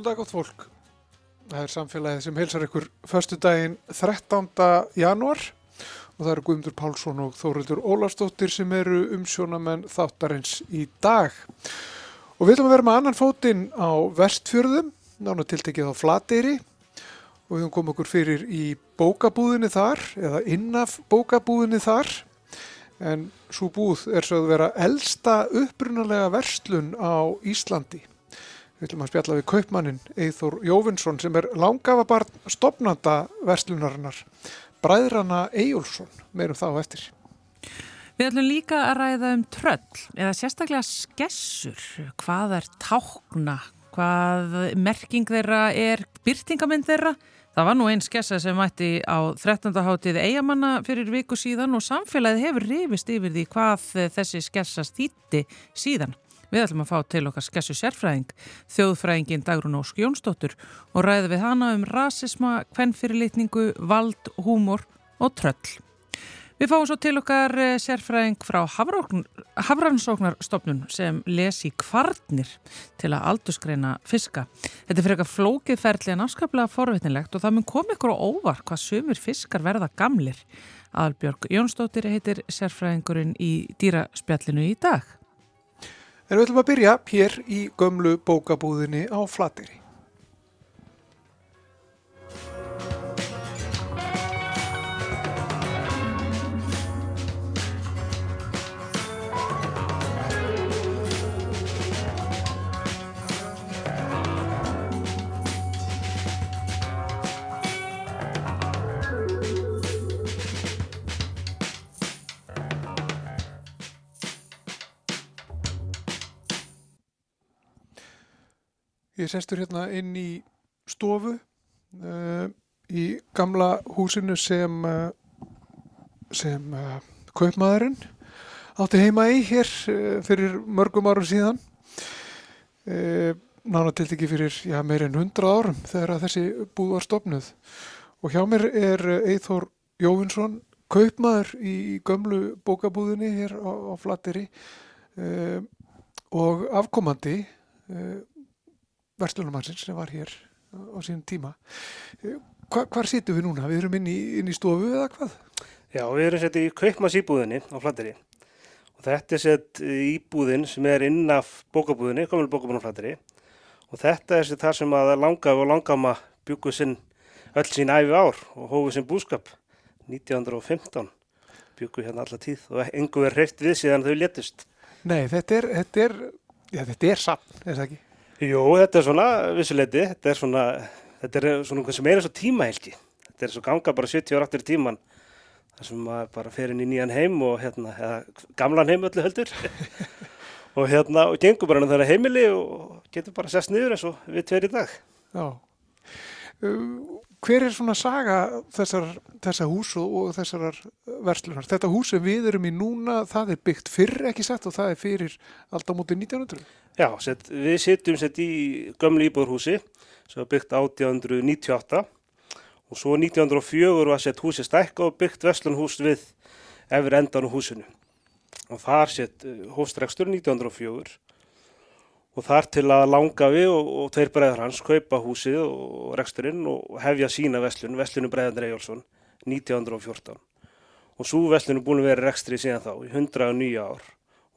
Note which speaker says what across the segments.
Speaker 1: Góðan dag átt fólk. Það er samfélagið sem heilsar ykkur förstu daginn 13. januar og það eru Guðmundur Pálsson og Þórildur Ólafsdóttir sem eru umsjónamenn þáttarins í dag. Og við ætlum að vera með annan fótinn á vestfjörðum, nána tiltekið á Flateyri og við höfum komið okkur fyrir í bókabúðinni þar eða innaf bókabúðinni þar en svo búð er svo að vera elsta upprunalega verslun á Íslandi. Við ætlum að spjalla við kaupmannin Eithor Jóvinsson sem er langafa barn stopnanda verslunarinnar, bræðrana Eyjólfsson, meirum þá eftir.
Speaker 2: Við ætlum líka að ræða um tröll eða sérstaklega skessur, hvað er tákna, hvað merking þeirra er, byrtingamind þeirra. Það var nú einn skessa sem mætti á 13. hátið eigamanna fyrir viku síðan og samfélagið hefur rifist yfir því hvað þessi skessa stýtti síðan. Við ætlum að fá til okkar skessu sérfræðing, þjóðfræðingin Dagrun Ósk Jónsdóttur og ræði við hana um rasisma, kvennfyrirlitningu, vald, húmor og tröll. Við fáum svo til okkar eh, sérfræðing frá Hafrannsóknarstofnun sem lesi kvarnir til að aldurskreina fiska. Þetta er fyrir eitthvað flókið ferli en afskaplega forvitnilegt og það mun koma ykkur á óvar hvað sumir fiskar verða gamlir. Albjörg Jónsdóttir heitir sérfræðingurinn í dýraspjallinu í dag.
Speaker 1: En við ætlum að byrja hér í gömlu bókabúðinni á Flateri. Ég sestur hérna inn í stofu uh, í gamla húsinu sem, uh, sem uh, kaupmaðurinn átti heima í hér fyrir mörgum árum síðan. Nána til ekki fyrir já, meir en hundra árum þegar þessi búð var stopnuð. Og hjá mér er Eithor Jóvinsson, kaupmaður í gömlu bókabúðinni hér á, á Flatteri og afkomandi verslunumannsins sem var hér á sínum tíma. Hva, hvar sittum við núna? Við erum inn í, inn í stofu eða hvað?
Speaker 3: Já, við erum sett í kaupmassýbúðinni á Flatteri og þetta er sett íbúðin sem er innaf bókabúðinni, komil bókabúðin á Flatteri og þetta er sett þar sem að langaf og langama byggu sinn öll sín æfi ár og hófið sinn búskap 1915 byggu hérna alla tíð og engu er hreitt við síðan þau letist.
Speaker 1: Nei, þetta er, þetta er, já, þetta er samt, er það ekki?
Speaker 3: Jú, þetta er svona vissuleiti, þetta er svona, þetta er svona hvað sem er eins og tímahelgi. Þetta er svo ganga bara 70 ára aftur í tíman þar sem maður bara fer inn í nýjan heim og hérna, eða gamlan heim öllu höldur og hérna, og gengur bara hann þar að heimili og getur bara sest niður eins og við tveir í dag.
Speaker 1: Já. Hver er svona saga þessar, þessar hús og, þessar verslunar? Þetta hús sem við erum í núna, það er byggt fyrr ekki sett og það er fyrir alltaf mútið 1900?
Speaker 3: Já, set, við sittum sett í gömlu íbúðurhúsi sem var byggt 1898 og svo 1904 var sett húsi stækka og byggt verslunhús við efur endan á húsinu. Og þar sett eh, hóstrekstur 1904 og þar til að langa við og, og tveir bræðar hans kaupa húsið og reksturinn og hefja sína vestlun, vestlunum Bræðandur Ejjólfsson 1914 og svo vestlunum búin að vera rekstri síðan þá í 109 ár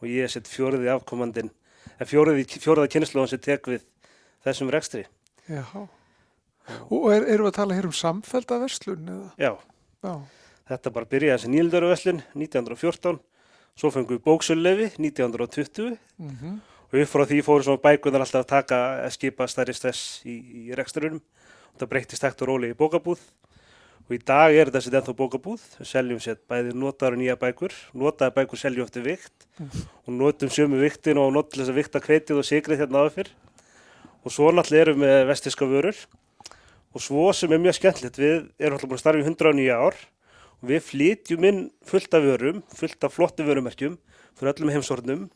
Speaker 3: og ég sett fjóriði afkomandin, fjóriði, fjóriða kynslóðan sem tek við þessum rekstri.
Speaker 1: Já, og er, eru við að tala hér um samfælda vestlun? Eða?
Speaker 3: Já.
Speaker 1: Já,
Speaker 3: þetta bara byrjaði þessi nýldaru vestlun 1914, svo fengum við bóksöllefi 1920
Speaker 1: mm -hmm.
Speaker 3: Og upp frá því fóru svona bækunar alltaf að taka að skipa stærri stress í, í rekstrunum og það breytist hægt og róli í bókabúð. Og í dag er þetta sér ennþá bókabúð. Við seljum sér bæði notaður nýja bækur. Notaði bækur seljum eftir vikt. Mm. og notum sömu viktin og notum þess að vikta kveitið og sigrið hérna aðeins fyrr og svo náttúrulega erum við vestiska vörur. Og svo sem er mjög skemmtilegt við erum alltaf búin að starfa í 109 ár. Og við flytjum inn fullt af vörum fullt af flotti vörumerkjum fyrir öllum heimsornum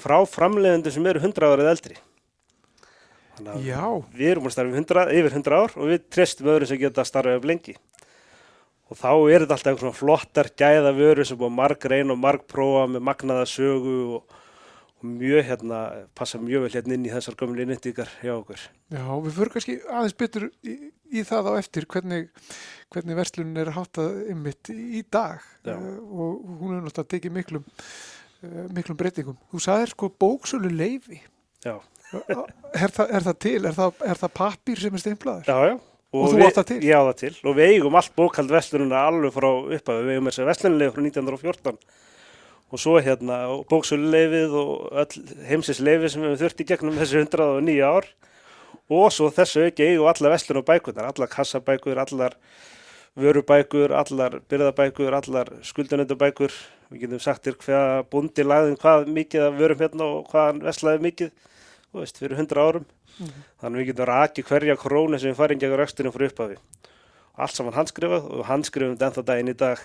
Speaker 3: frá framleiðendur sem eru 100 árið eldri. Þannig
Speaker 1: Já.
Speaker 3: að við erum að starfa 100, yfir 100 ár og við trestum öðrum sem geta að starfa ef lengi. Og þá er þetta alltaf einhvern svona flottar gæða vöru sem búið marg reyn og marg prófa með magnaða sögu og, og mjög hérna, passa mjög vel hérna inn í þessar gömlu nýttíkar hjá okkur.
Speaker 1: Já, við fyrir kannski aðeins betur í, í það á eftir hvernig, hvernig verslunin er háttað ymmit í dag uh, og hún er náttúrulega tekið miklum, miklum breytingum. Þú sagðir sko bóksölu leifi.
Speaker 3: Já.
Speaker 1: Er, það, er það til? Er það, er það pappir sem er steimplaður?
Speaker 3: Já, já.
Speaker 1: Og þú
Speaker 3: við-
Speaker 1: átt það til?
Speaker 3: Ég á það til og við eigum allt bókald vestlununa alveg frá upphafi, við eigum þessi vestlunulegi frá 1914 og svo hérna bóksöluleifið og öll heimsisleifið sem við höfum þurft í gegnum þessi 109 ár og svo þessu ekki eigum alla vestlun og bækurnar, allar kassabækur, allar vörubækur, allar byrðabækur, allar skuldunöndabækur, við getum sagt þér hvað búndi lagðin hvað mikið af vörum hérna og hvað hann veslaði mikið, þú veist, fyrir 100 árum. Þannig við getum rakið hverja krónu sem við farin gegn röxtunum fyrir upphafi. Allt saman handskrifað og handskrifum þetta daginn í dag,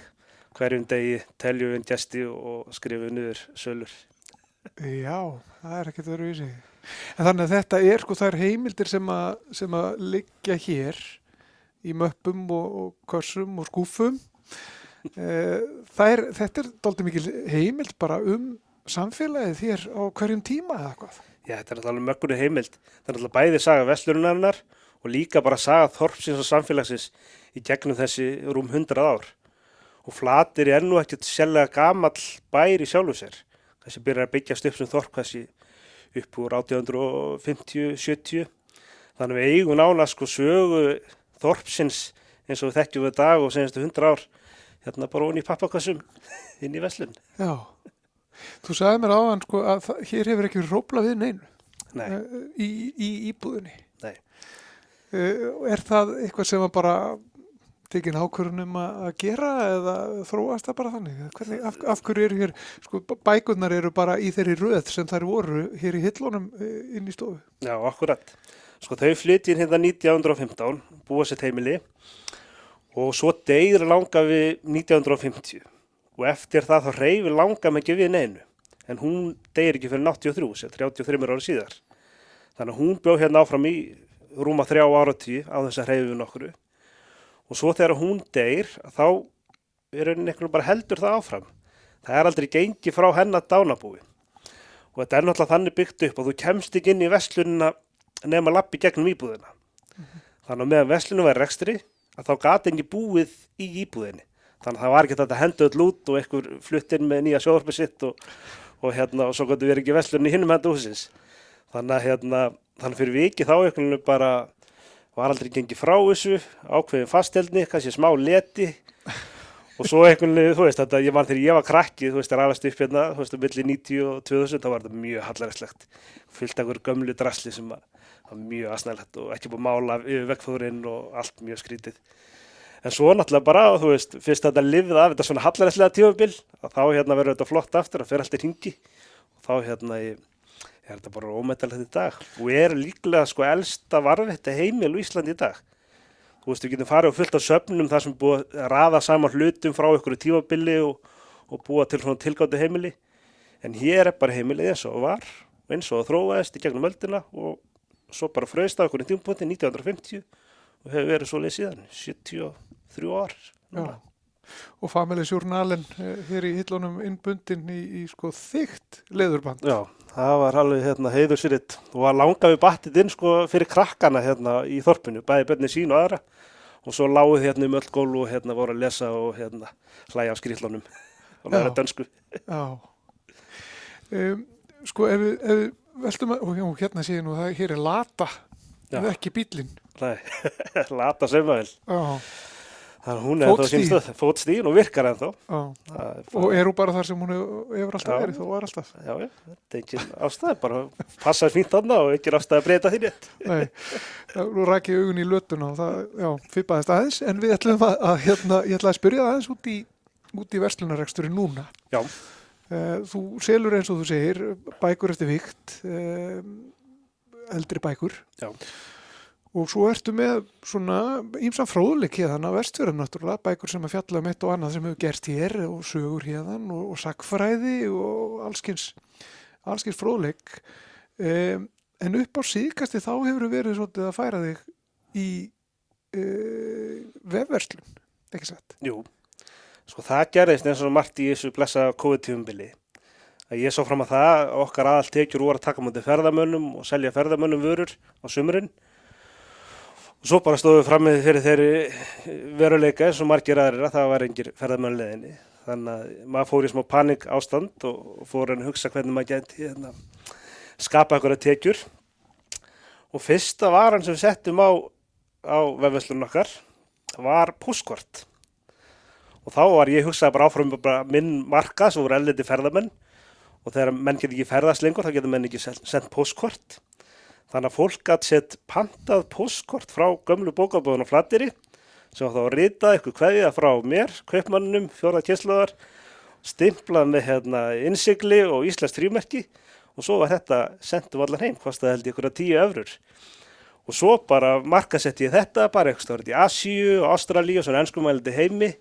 Speaker 3: hverjum degi teljum við gesti og skrifum niður sölur.
Speaker 1: Já, það er ekkert öðru í sig. En þannig að þetta er sko þær heimildir sem að, sem að liggja hér í möppum og, og kössum og skúfum. Eh, er, þetta er dálítið mikil heimild bara um samfélagið hér á hverjum tíma eða hvað.
Speaker 3: Já, þetta er alltaf möggunni heimild. Það er alltaf bæði saga vestlunarinnar og líka bara saga þorpsins og samfélagsins í gegnum þessi rúm 100 ár. Og flatir er nú ekkert sérlega gamall bær í sjálfu sér. Þessi byrjar að byggjast upp sem þorp þessi upp úr 1850-70. Þannig við eigum nána sko sögu þorpsins eins og þekkjum við dag og senastu 100 ár hérna bara onni í pappakassum inn í veslun.
Speaker 1: Já. Þú sagði mér áðan sko að það, hér hefur ekki rópla við neinu
Speaker 3: Nei,
Speaker 1: eh, í, í íbúðinni.
Speaker 3: nei.
Speaker 1: Eh, Er það eitthvað sem að bara tekin ákvörunum að gera eða þróast það bara þannig? Hvernig, af, af hverju eru hér, sko bækurnar eru bara í þeirri röð sem þær voru hér í hillunum eh, inn í stofu.
Speaker 3: Já, akkurat. Sko þau flytjinn hérna 1915, búa sér heimili og svo deyr langa við 1950 og eftir það þá reyfir langa með ekki við neinu. En hún deyr ekki fyrir 83, sem 33 ára síðar. Þannig að hún bjóð hérna áfram í rúma þrjá áratí á þess að reyfi nokkru. Og svo þegar hún deyr, þá er henni einhvern bara heldur það áfram. Það er aldrei gengi frá hennar dánabúi. Og þetta er náttúrulega þannig byggt upp að þú kemst ekki inn í vestlunina nema lappi gegnum íbúðina. Þannig að meðan vestlunum var rekstri, að þá gati engi búið í íbúðinni. Þannig að það var ekki þetta að henda öll út og einhver flutt inn með nýja sjóðarpi sitt og, og hérna og svo gott við ekki vestlunni hinnum henda húsins. Þannig að hérna, þannig fyrir viki þá einhvern bara var aldrei gengið frá þessu, ákveðin fastelni, kannski smá leti og svo einhvern veginn, þú veist, þetta, ég man þegar ég var krakki, þú veist, það rafast upp hérna, þú veist, um milli 90 og 2000, þá var þetta mjög hallaræslegt, fyllt af einhverju gömlu drasli sem að, var mjög asnælegt og ekki búið að mála yfir vekkfóðurinn og allt mjög skrítið. En svo náttúrulega bara, þú veist, fyrst þetta lifið af þetta svona hallaræslega tímabil, að þá hérna verður þetta flott aftur, að fer allt í ringi og þá hérna ég, er þetta bara ómetalegt í dag og er líklega sko elsta varðvetta heimil á Íslandi í dag. Þú veist, við getum farið og fullt af söfnum þar sem búið að raða saman hlutum frá ykkur tímabili og, og búa til svona tilgáttu heimili. En hér er bara heimilið eins og var, eins og þróaðist í gegnum öldina og svo bara fröðst á ykkur í tímapunkti 1950 og hefur verið svo leið síðan, 73 ár.
Speaker 1: Og familisjórnalinn hér í hillunum innbundin í, í sko þygt leðurband.
Speaker 3: Já, það var alveg hérna, heiður sýritt og var langað við battið inn sko fyrir krakkana hérna í þorpinu, bæði bönni sín og aðra og svo láguð hérna um öll gólu og hérna voru að lesa og hérna hlæja á skrýtlunum og læra
Speaker 1: Já.
Speaker 3: dönsku.
Speaker 1: Já. Um, sko ef við veltum að, og hérna sé ég nú það, hér er lata, en ekki bílinn.
Speaker 3: Nei, lata saumavel.
Speaker 1: Já,
Speaker 3: Þannig að hún er ennþá
Speaker 1: Fótstigin.
Speaker 3: sínstöð, fótstíðin og virkar ennþá. er
Speaker 1: Og er hún bara þar sem hún hefur alltaf verið, þó var alltaf.
Speaker 3: Já, já, þetta er ekki ástæði, bara passa fínt þarna og ekki ástæði að breyta því rétt.
Speaker 1: Nei, já, nú ræk ég augun í lötuna og það, fippaðist aðeins, en við ætlum að, að hérna, ég ætla að spyrja aðeins út í, út í verslunareksturinn núna.
Speaker 3: Já,
Speaker 1: Þú selur eins og þú segir bækur eftir vikt, eldri bækur
Speaker 3: já,
Speaker 1: og svo ertu með svona ímsan fróðleik hérðan á vestfjörðum náttúrulega, bækur sem að fjalla um eitt og annað sem hefur gerst hér og sögur hérðan og, og sakfræði og allskins, allskins fróðleik. Um, en upp á síðkasti þá hefur verið svolítið að færa þig í vefverslun, ekki satt?
Speaker 3: jú. Sko það gerðist eins og margt í þessu blessa COVID-tífumbili að ég sá fram að það að okkar aðal tekjur voru að taka mútið ferðamönnum og selja ferðamönnum vörur á sumurinn og svo bara stóðum við fram með fyrir þeirri veruleika eins og margir aðrir að það var engir ferðamönnleðinni þannig að maður fór í smá panik ástand og fór að hugsa hvernig maður geti hérna, skapa eitthvað tekjur. Og fyrsta varan sem við settum á, á vefveslunum okkar var postkort og þá var ég hugsað bara áfram bara minn marka sem voru elliti ferðamenn. Og þegar menn getur ekki ferðast lengur þá getur menn ekki sendt postkort þannig að fólk gæti sett pantað postkort frá gömlu bókabóðun og flattiri sem þá rita eitthvað kveðja frá mér, kaupmannum, fjóra kjesslaðar stimplað með hérna, innsigli og Íslands trýmerki og svo var þetta sendum allar heim, kostaði held ég ykkur að tíu öfrur og svo bara markasett ég þetta bara eitthvað í Asíu Ástralíu og svona ennskumældi heimi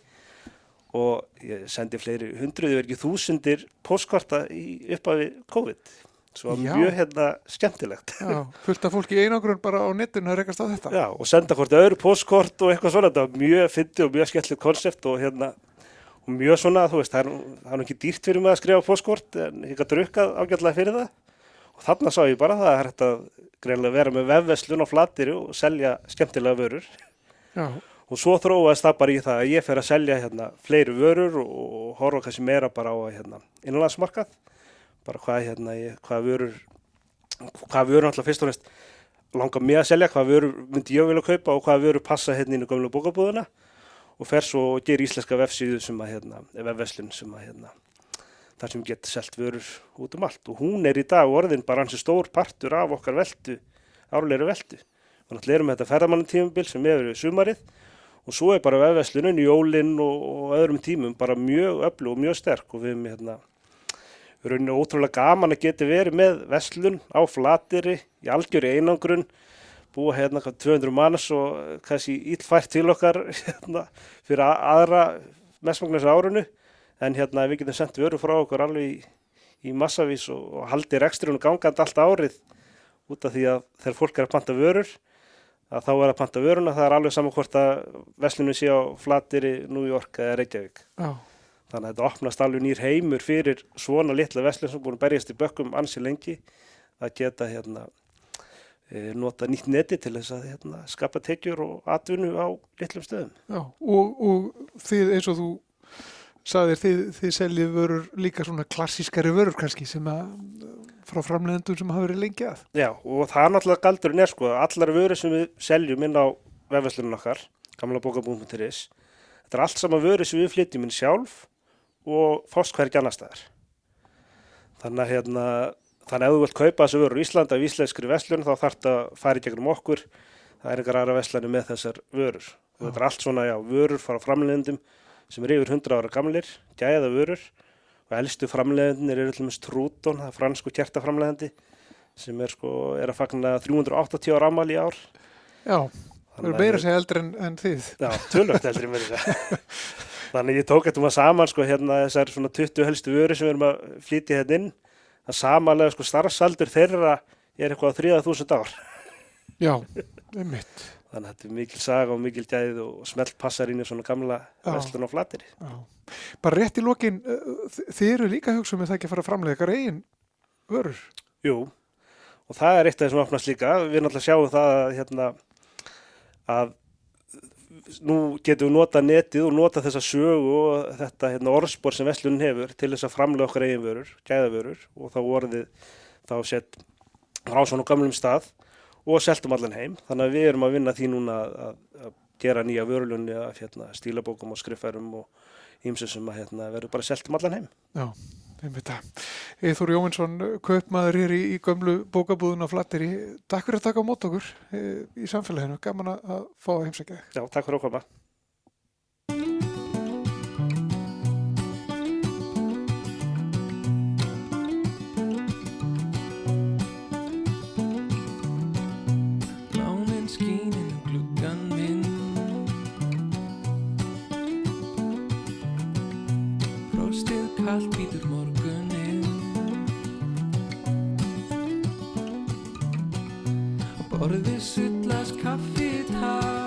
Speaker 3: og ég sendi fleiri hundruði verið ekki þúsundir postkorta upp af COVID. Svo
Speaker 1: Já.
Speaker 3: mjög hérna skemmtilegt.
Speaker 1: Já, fullt af fólki í einangrun bara á netinu að rekast á þetta.
Speaker 3: Já, og senda hvort öðru postkort og eitthvað svona, þetta var mjög fyndi og mjög skemmtilegt konsept og hérna og mjög svona, þú veist, það er, nú- er ekki dýrt fyrir mig að skrifa postkort en ég gæti drukkað ágætlega fyrir það. Og þarna sá ég bara að það að greinlega vera með vefveslun á flatiri og selja skemmtilega vörur.
Speaker 1: Já,
Speaker 3: og svo þróaðist það bara í það að ég fer að selja hérna fleiri vörur og, horfa kannski meira bara á hérna innanlandsmarkað. Bara hvað hérna ég, hvað vörur hvað vörur alltaf fyrst og næst langar mig að selja, hvað vörur myndi ég vilja kaupa og hvað vörur passa hérna inn í gömlu bókabúðuna og fer svo og ger íslenska vefsíðu sem að hérna, vefveslun sem að hérna þar sem getur selt vörur út um allt. Og hún er í dag orðin bara hansi stór partur af okkar veldu, árleiri veldu og náttúrulega erum við þetta ferðamannatímabil sem hefur við sumarið og svo er bara vefveslunum, jólinn og, og öðrum tímum bara mjög öllu og mjög sterk og við erum hérna við erum ótrúlega gaman að geta verið með veslun á flatiri í algjöri einangrun búa hérna hvað 200 manns og kannski íllfært til okkar hérna, fyrir aðra mestmagnas árunu en hérna við getum sendt vöru frá okkur alveg í, í massavís og, og haldi reksturinn gangandi allt árið út af því að þegar fólk er að panta vörur að þá er að panta vöruna það er alveg saman hvort að veslunum sé á flatiri, New York eða Reykjavík
Speaker 1: já,
Speaker 3: þannig að þetta opnast alveg nýr heimur fyrir svona litla veslun sem búin að berjast í bökkum ansi lengi að geta hérna e, nota nýtt neti til þess að hérna, skapa tekjur og atvinnu á litlum stöðum.
Speaker 1: já. Og, og þið eins og þú sagðir, þið, þið seljið vörur líka svona klassískari vörur kannski sem að frá framleiðendum sem hafa verið lengi að.
Speaker 3: Já, og það er náttúrulega galdurinn er sko að allar vörur sem við seljum inn á vefveslunum okkar, gamla bókabúm.is, þetta er allt sama vörur sem við flytjum inn sjálf og fást hvergi annar staðar. Þannig að hérna, þannig að ef þú vilt kaupa þessu vörur í Íslandi af íslenskri veslun þá þarf þetta að fara í gegnum okkur, það er einhver aðra veslanu með þessar vörur. Þetta er allt svona, já, vörur frá framleiðendum sem er yfir 100 ára gamlir, gæða vörur og elstu framleiðendir eru allmest Trúton, það er fransku kjertaframleiðandi sem er sko, er að fagna 380 ára amal í ár.
Speaker 1: Já, það eru meira segja eldri en, en þið.
Speaker 3: Já, tölvögt eldri þess að. Þannig ég tók þetta maður saman sko hérna þessar svona 20 helstu vöru sem við erum að flytja hérna inn. Það samanlega sko starfsaldur þeirra er eitthvað á 3000 ár.
Speaker 1: Já, einmitt.
Speaker 3: Þannig að þetta er mikil saga og mikil gæð og smelt passar inn í svona gamla á flatiri.
Speaker 1: Já. Bara rétt í lokin, þi- þið eru líka að hugsa um að það ekki að fara að framleiða ykkar eigin vörur.
Speaker 3: Jú, og það er eitt af þessum opnast líka. Við náttúrulega sjáum það að, hérna, að nú getum við nota netið og nota þessa sögu og þetta hérna, orðspor sem Vestlunin hefur til þess að framlega okkar eigin vörur, gæðavörur og þá orðið þá sett á svona gamlum stað og seltum allan heim. Þannig að við erum að vinna því núna að, að, gera nýja vörulunni af hérna, stílabókum og skriffærum og ímsum sem að hérna, verður bara seltum allan heim.
Speaker 1: Já, einmitt það. Eithor Jóvinsson, kaupmaður hér í, í gömlu bókabúðun á Flatteri. Takk fyrir að taka á mót okkur eh, í samfélaginu. Gaman að- fá að heimsækja.
Speaker 3: Já, takk fyrir að koma.
Speaker 4: Kallt býtur morgunin Á borði sullast kaffi tá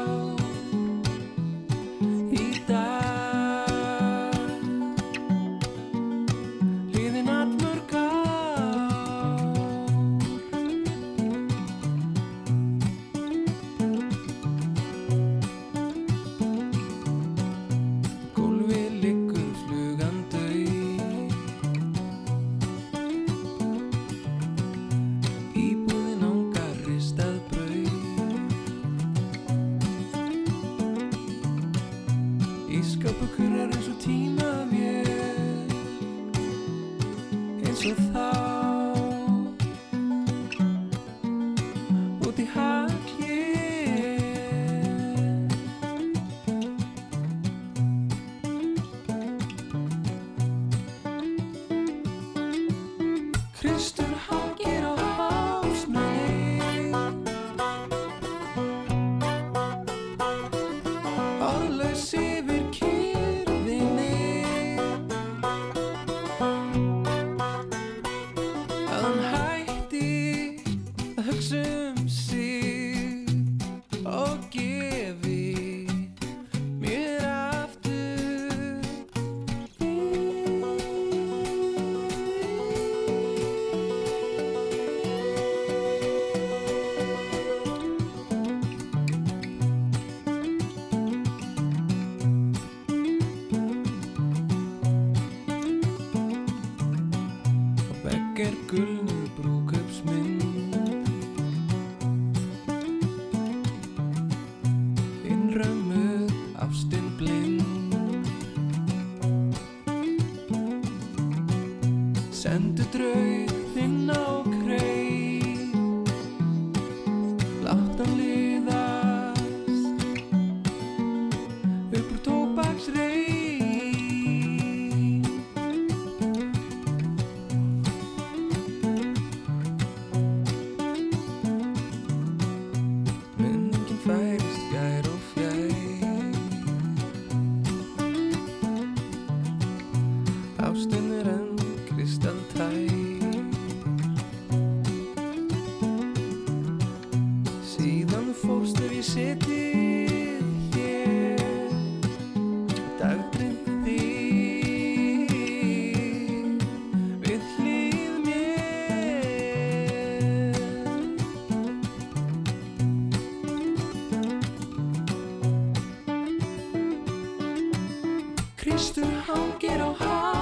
Speaker 4: Kristur hangir á hálsmenni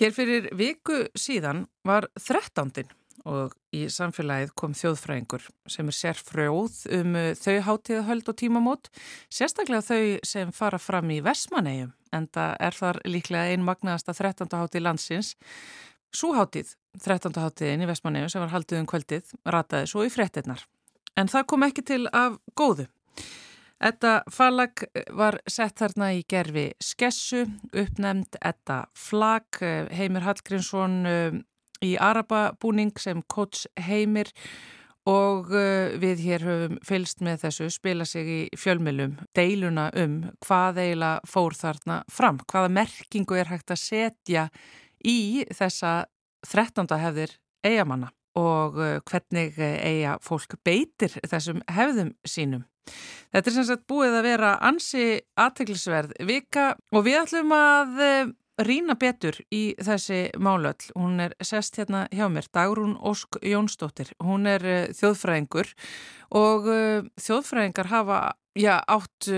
Speaker 4: Hér
Speaker 2: fyrir viku síðan var 13. og í samfélagið kom þjóðfræðingur sem er sérfrjóð um uh, þau hátíðahöld og tímamót, sérstaklega þau sem fara fram í Vestmannegjum, en það er þar líklega einn magnaðasta 13. hátíð landsins. Súhátíð, 13. hátíðin í Vestmannegjum sem var haldið um kvöldið, rataði svo í fréttinnar. En það kom ekki til af góðu. Þetta falag var sett þarna í gerfi skessu, uppnefnd Etta Flag, Heimir Hallgrímsson um, í Arababúning sem coach Heimir og við hér höfum fylst með þessu spila sig í fjölmjölum deiluna um hvað eiginlega fór þarna fram, hvaða merkingu er hægt að setja í þessa 13. hefðir eigamanna og hvernig eiga fólk beitir þessum hefðum sínum. Þetta er sem sagt búið að vera ansi aðteglisverð vika og við ætlum að uh, rýna betur í þessi málöll. Hún er sest hérna hjá mér, Dagrún Ósk Jónsdóttir. Hún er uh, þjóðfræðingur og uh, þjóðfræðingar hafa já, átt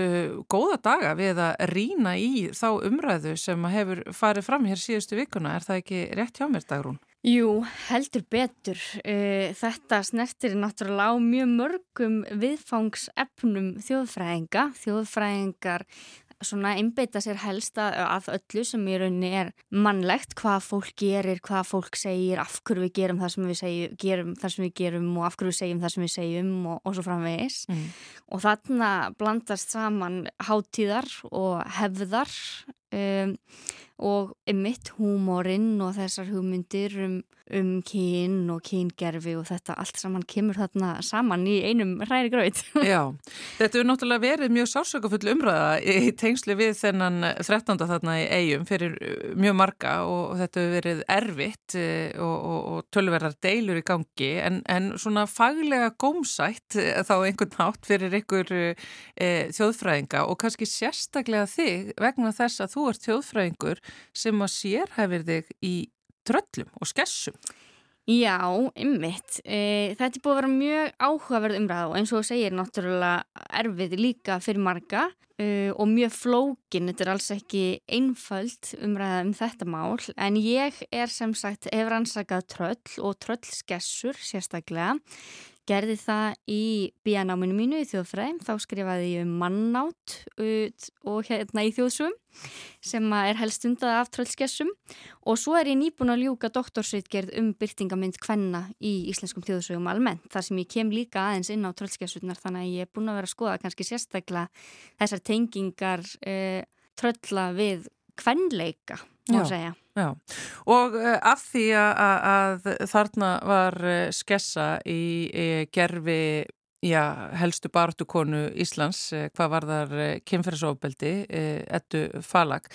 Speaker 2: góða daga við að rýna í þá umræðu sem hefur farið fram hér síðustu vikuna. Er það ekki rétt hjá mér, Dagrún?
Speaker 5: Jú, heldur betur. Eh, Þetta snertir náttúrulega á mjög mörgum viðfangsefnum þjóðfræðinga. Þjóðfræðingar einbeita sér helst að, öllu sem í rauninni er mannlegt, hvað fólk gerir, hvað fólk segir, af hverju við gerum það sem við segjum, gerum það sem við gerum og af hverju við segjum það sem við segjum og, og svo framvegis.
Speaker 2: Mm.
Speaker 5: Og þarna blandast saman hátíðar og hefðar um, og mitt húmórin og þessar hugmyndir um, um kyn og kyngerfi og þetta allt saman kemur þarna saman í einum hræri gröð.
Speaker 2: Já, þetta er náttúrulega verið mjög sársökafull umræða í tengslu við þennan 13. þarna í eigum fyrir uh, mjög marga og þetta hefur verið erfitt uh, og, og, og tölverðar deilur í gangi en, en svona faglega gómsætt uh, þá einhvern nátt fyrir einhver e, þjóðfræðinga og kannski sérstaklega þig vegna þess að þú ert þjóðfræðingur sem að sérhæfir þig í tröllum og skessum.
Speaker 5: Já, ymmit. E, þetta er búið að vera mjög áhugaverð umræð og eins og þú segir náttúrulega erfið líka fyrir marga e, og mjög flókin, þetta er alls ekki einföld umræða um þetta mál en ég er sem sagt, hefur ansakað tröll og tröllskessur sérstaklega gerði það í bíanáminu mínu í þjóðfræðim, þá skrifaði ég um mannátt og hérna í þjóðsum sem er helst undað af tröllskessum og svo er ég nýbúin að ljúka doktorsreitgerð um byrtingamind kvenna í íslenskum þjóðsögum almennt, þar sem ég kem líka aðeins inn á tröllskessunar þannig að ég er búin að vera að skoða kannski sérstaklega þessar tengingar eh, trölla við kvenleika, má segja.
Speaker 2: Já, og uh, af því að, að þarna var uh, skessa í gerfi já, helstu bartukonu Íslands, hvað var þar kynferðsofbeldi, ettu falag,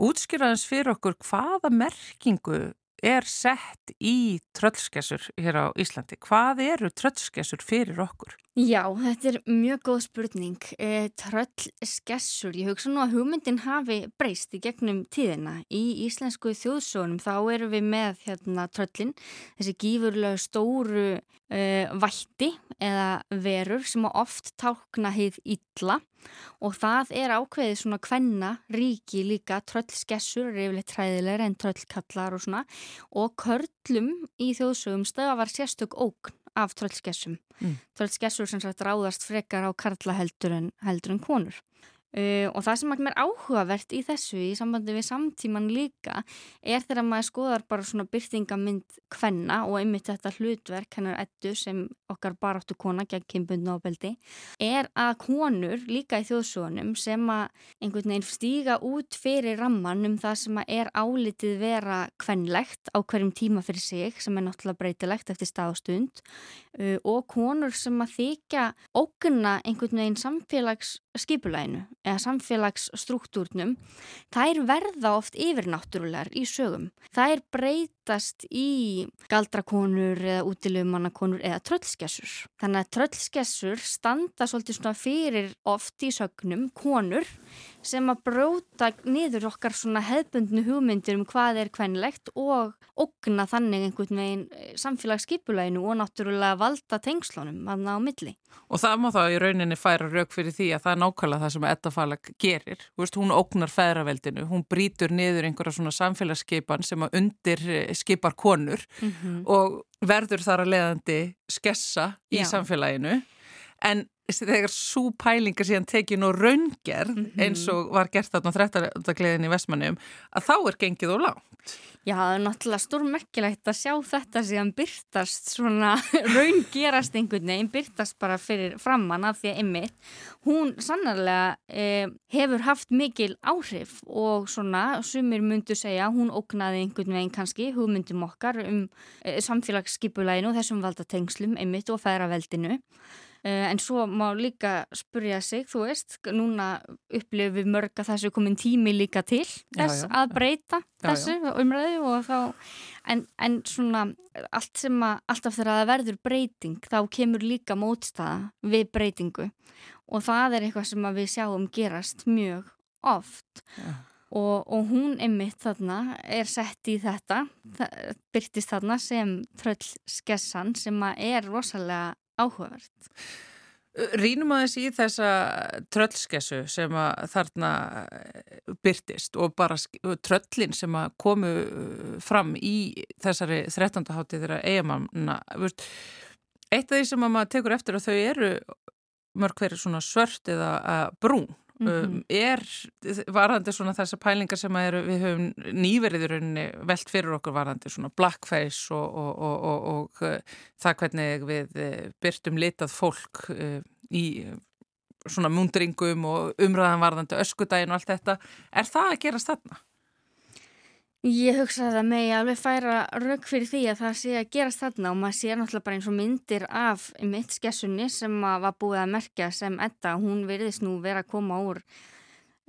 Speaker 2: útskýraðans fyrir okkur hvaða merkingu er sett í tröllskessur hér á Íslandi? Hvað eru tröllskessur fyrir okkur?
Speaker 5: Já, þetta er mjög góð spurning. E, tröllskessur, ég hugsa nú að hugmyndin hafi breyst í gegnum tíðina. Í íslensku þjóðsónum þá eru við með hérna, tröllin, þessi gífurlega stóru e, vætti eða verur sem oft tákna heið illa og það er ákveðið svona kvenna ríki líka, tröllskessur er yfirleitt træðilegur en tröllkallar og svona og körlum í þjóðsögum stöða var sérstök ógn af tröllskessum. Mm. Tröllskessur sem sagt ráðast frekar á karla heldur en, en konur. Uh, og það sem er áhugavert í þessu í sambandi við samtíman líka er þegar maður skoðar bara svona byrtingamind hvenna og einmitt þetta hlutverk hennar ettu sem okkar baráttu kona gegn kynbundna ábeldi er að konur líka í þjóðsónum sem að einhvern veginn stíga út fyrir ramman um það sem að er álitið vera hvenlegt á hverjum tíma fyrir sig sem er náttúrulega breytilegt eftir stað og stund og konur sem að þykja ógunna einhvern veginn samfélags skipulæginu eða samfélagsstruktúrnum þær verða oft yfirnáttúrulegar í sögum. Þær breytast í galdrakonur eða útilegumannakonur eða tröllskessur. Þannig að tröllskessur standa svolítið svona fyrir oft í sögnum konur sem að bróta niður okkar svona hefbundnu hugmyndir um hvað er kvenlegt og okna þannig einhvern veginn eh, samfélagsskipulæginu og náttúrulega valda tengslunum aðna á milli.
Speaker 2: Og það má þá í rauninni færa rauk fyrir því að það er nákvæmlega það sem Eddafalag gerir. Veist, hún oknar feðraveldinu, hún brítur niður einhverja svona samfélagsskipan sem að undir eh, skipar konur mm -hmm. og verður þar að leiðandi skessa í Já. samfélaginu en þegar svo pælingar síðan tekin og raungerð mm -hmm. eins og var gert þarna 13. gleðin í Vestmannum að þá er gengið og lágt.
Speaker 5: Já, það er náttúrulega stórmerkilegt að sjá þetta síðan byrtast svona raungerast einhvern veginn, byrtast bara fyrir framann af því að Emmitt, hún sannarlega eh, hefur haft mikil áhrif og svona sumir myndu segja, hún ógnaði einhvern veginn kannski hugmyndum okkar um eh, samfélagsskipulæginu og þessum valda tengslum Emmitt og færaveldinu Eh, en svo má líka spurja sig, þú veist, núna upplifum við mörg að þessu komin tími líka til þess já, já, að breyta já, þessu umræðu og þá, en, en svona allt sem að, alltaf þegar það verður breyting, þá kemur líka mótstaða við breytingu. Og það er eitthvað sem við sjáum gerast mjög oft. Og, og hún einmitt þarna er sett í þetta, byrtist þarna sem tröllskessan sem er rosalega áhugavert.
Speaker 2: Rínum aðeins í þessa tröllskessu sem að þarna byrtist og bara tröllin sem að komu fram í þessari 13. hátíð þeirra eigamanna. Eitt af því sem að maður tekur eftir að þau eru mörg hverju svona svört eða brún Mm -hmm. er varðandi svona þessar pælingar sem er, við höfum nýveriðurunni velt fyrir okkur varðandi svona blackface og, og, og, og uh, það hvernig við uh, byrtum litað fólk uh, í svona múndringum og umræðan varðandi öskudagin og allt þetta. Er það að gerast þarna?
Speaker 5: Ég hugsa að það megi alveg færa rauk fyrir því að það sé að gerast þarna og maður sé náttúrulega bara eins og myndir af mitt skessunni sem var búið að merkja sem Edda, hún veriðist nú vera að koma úr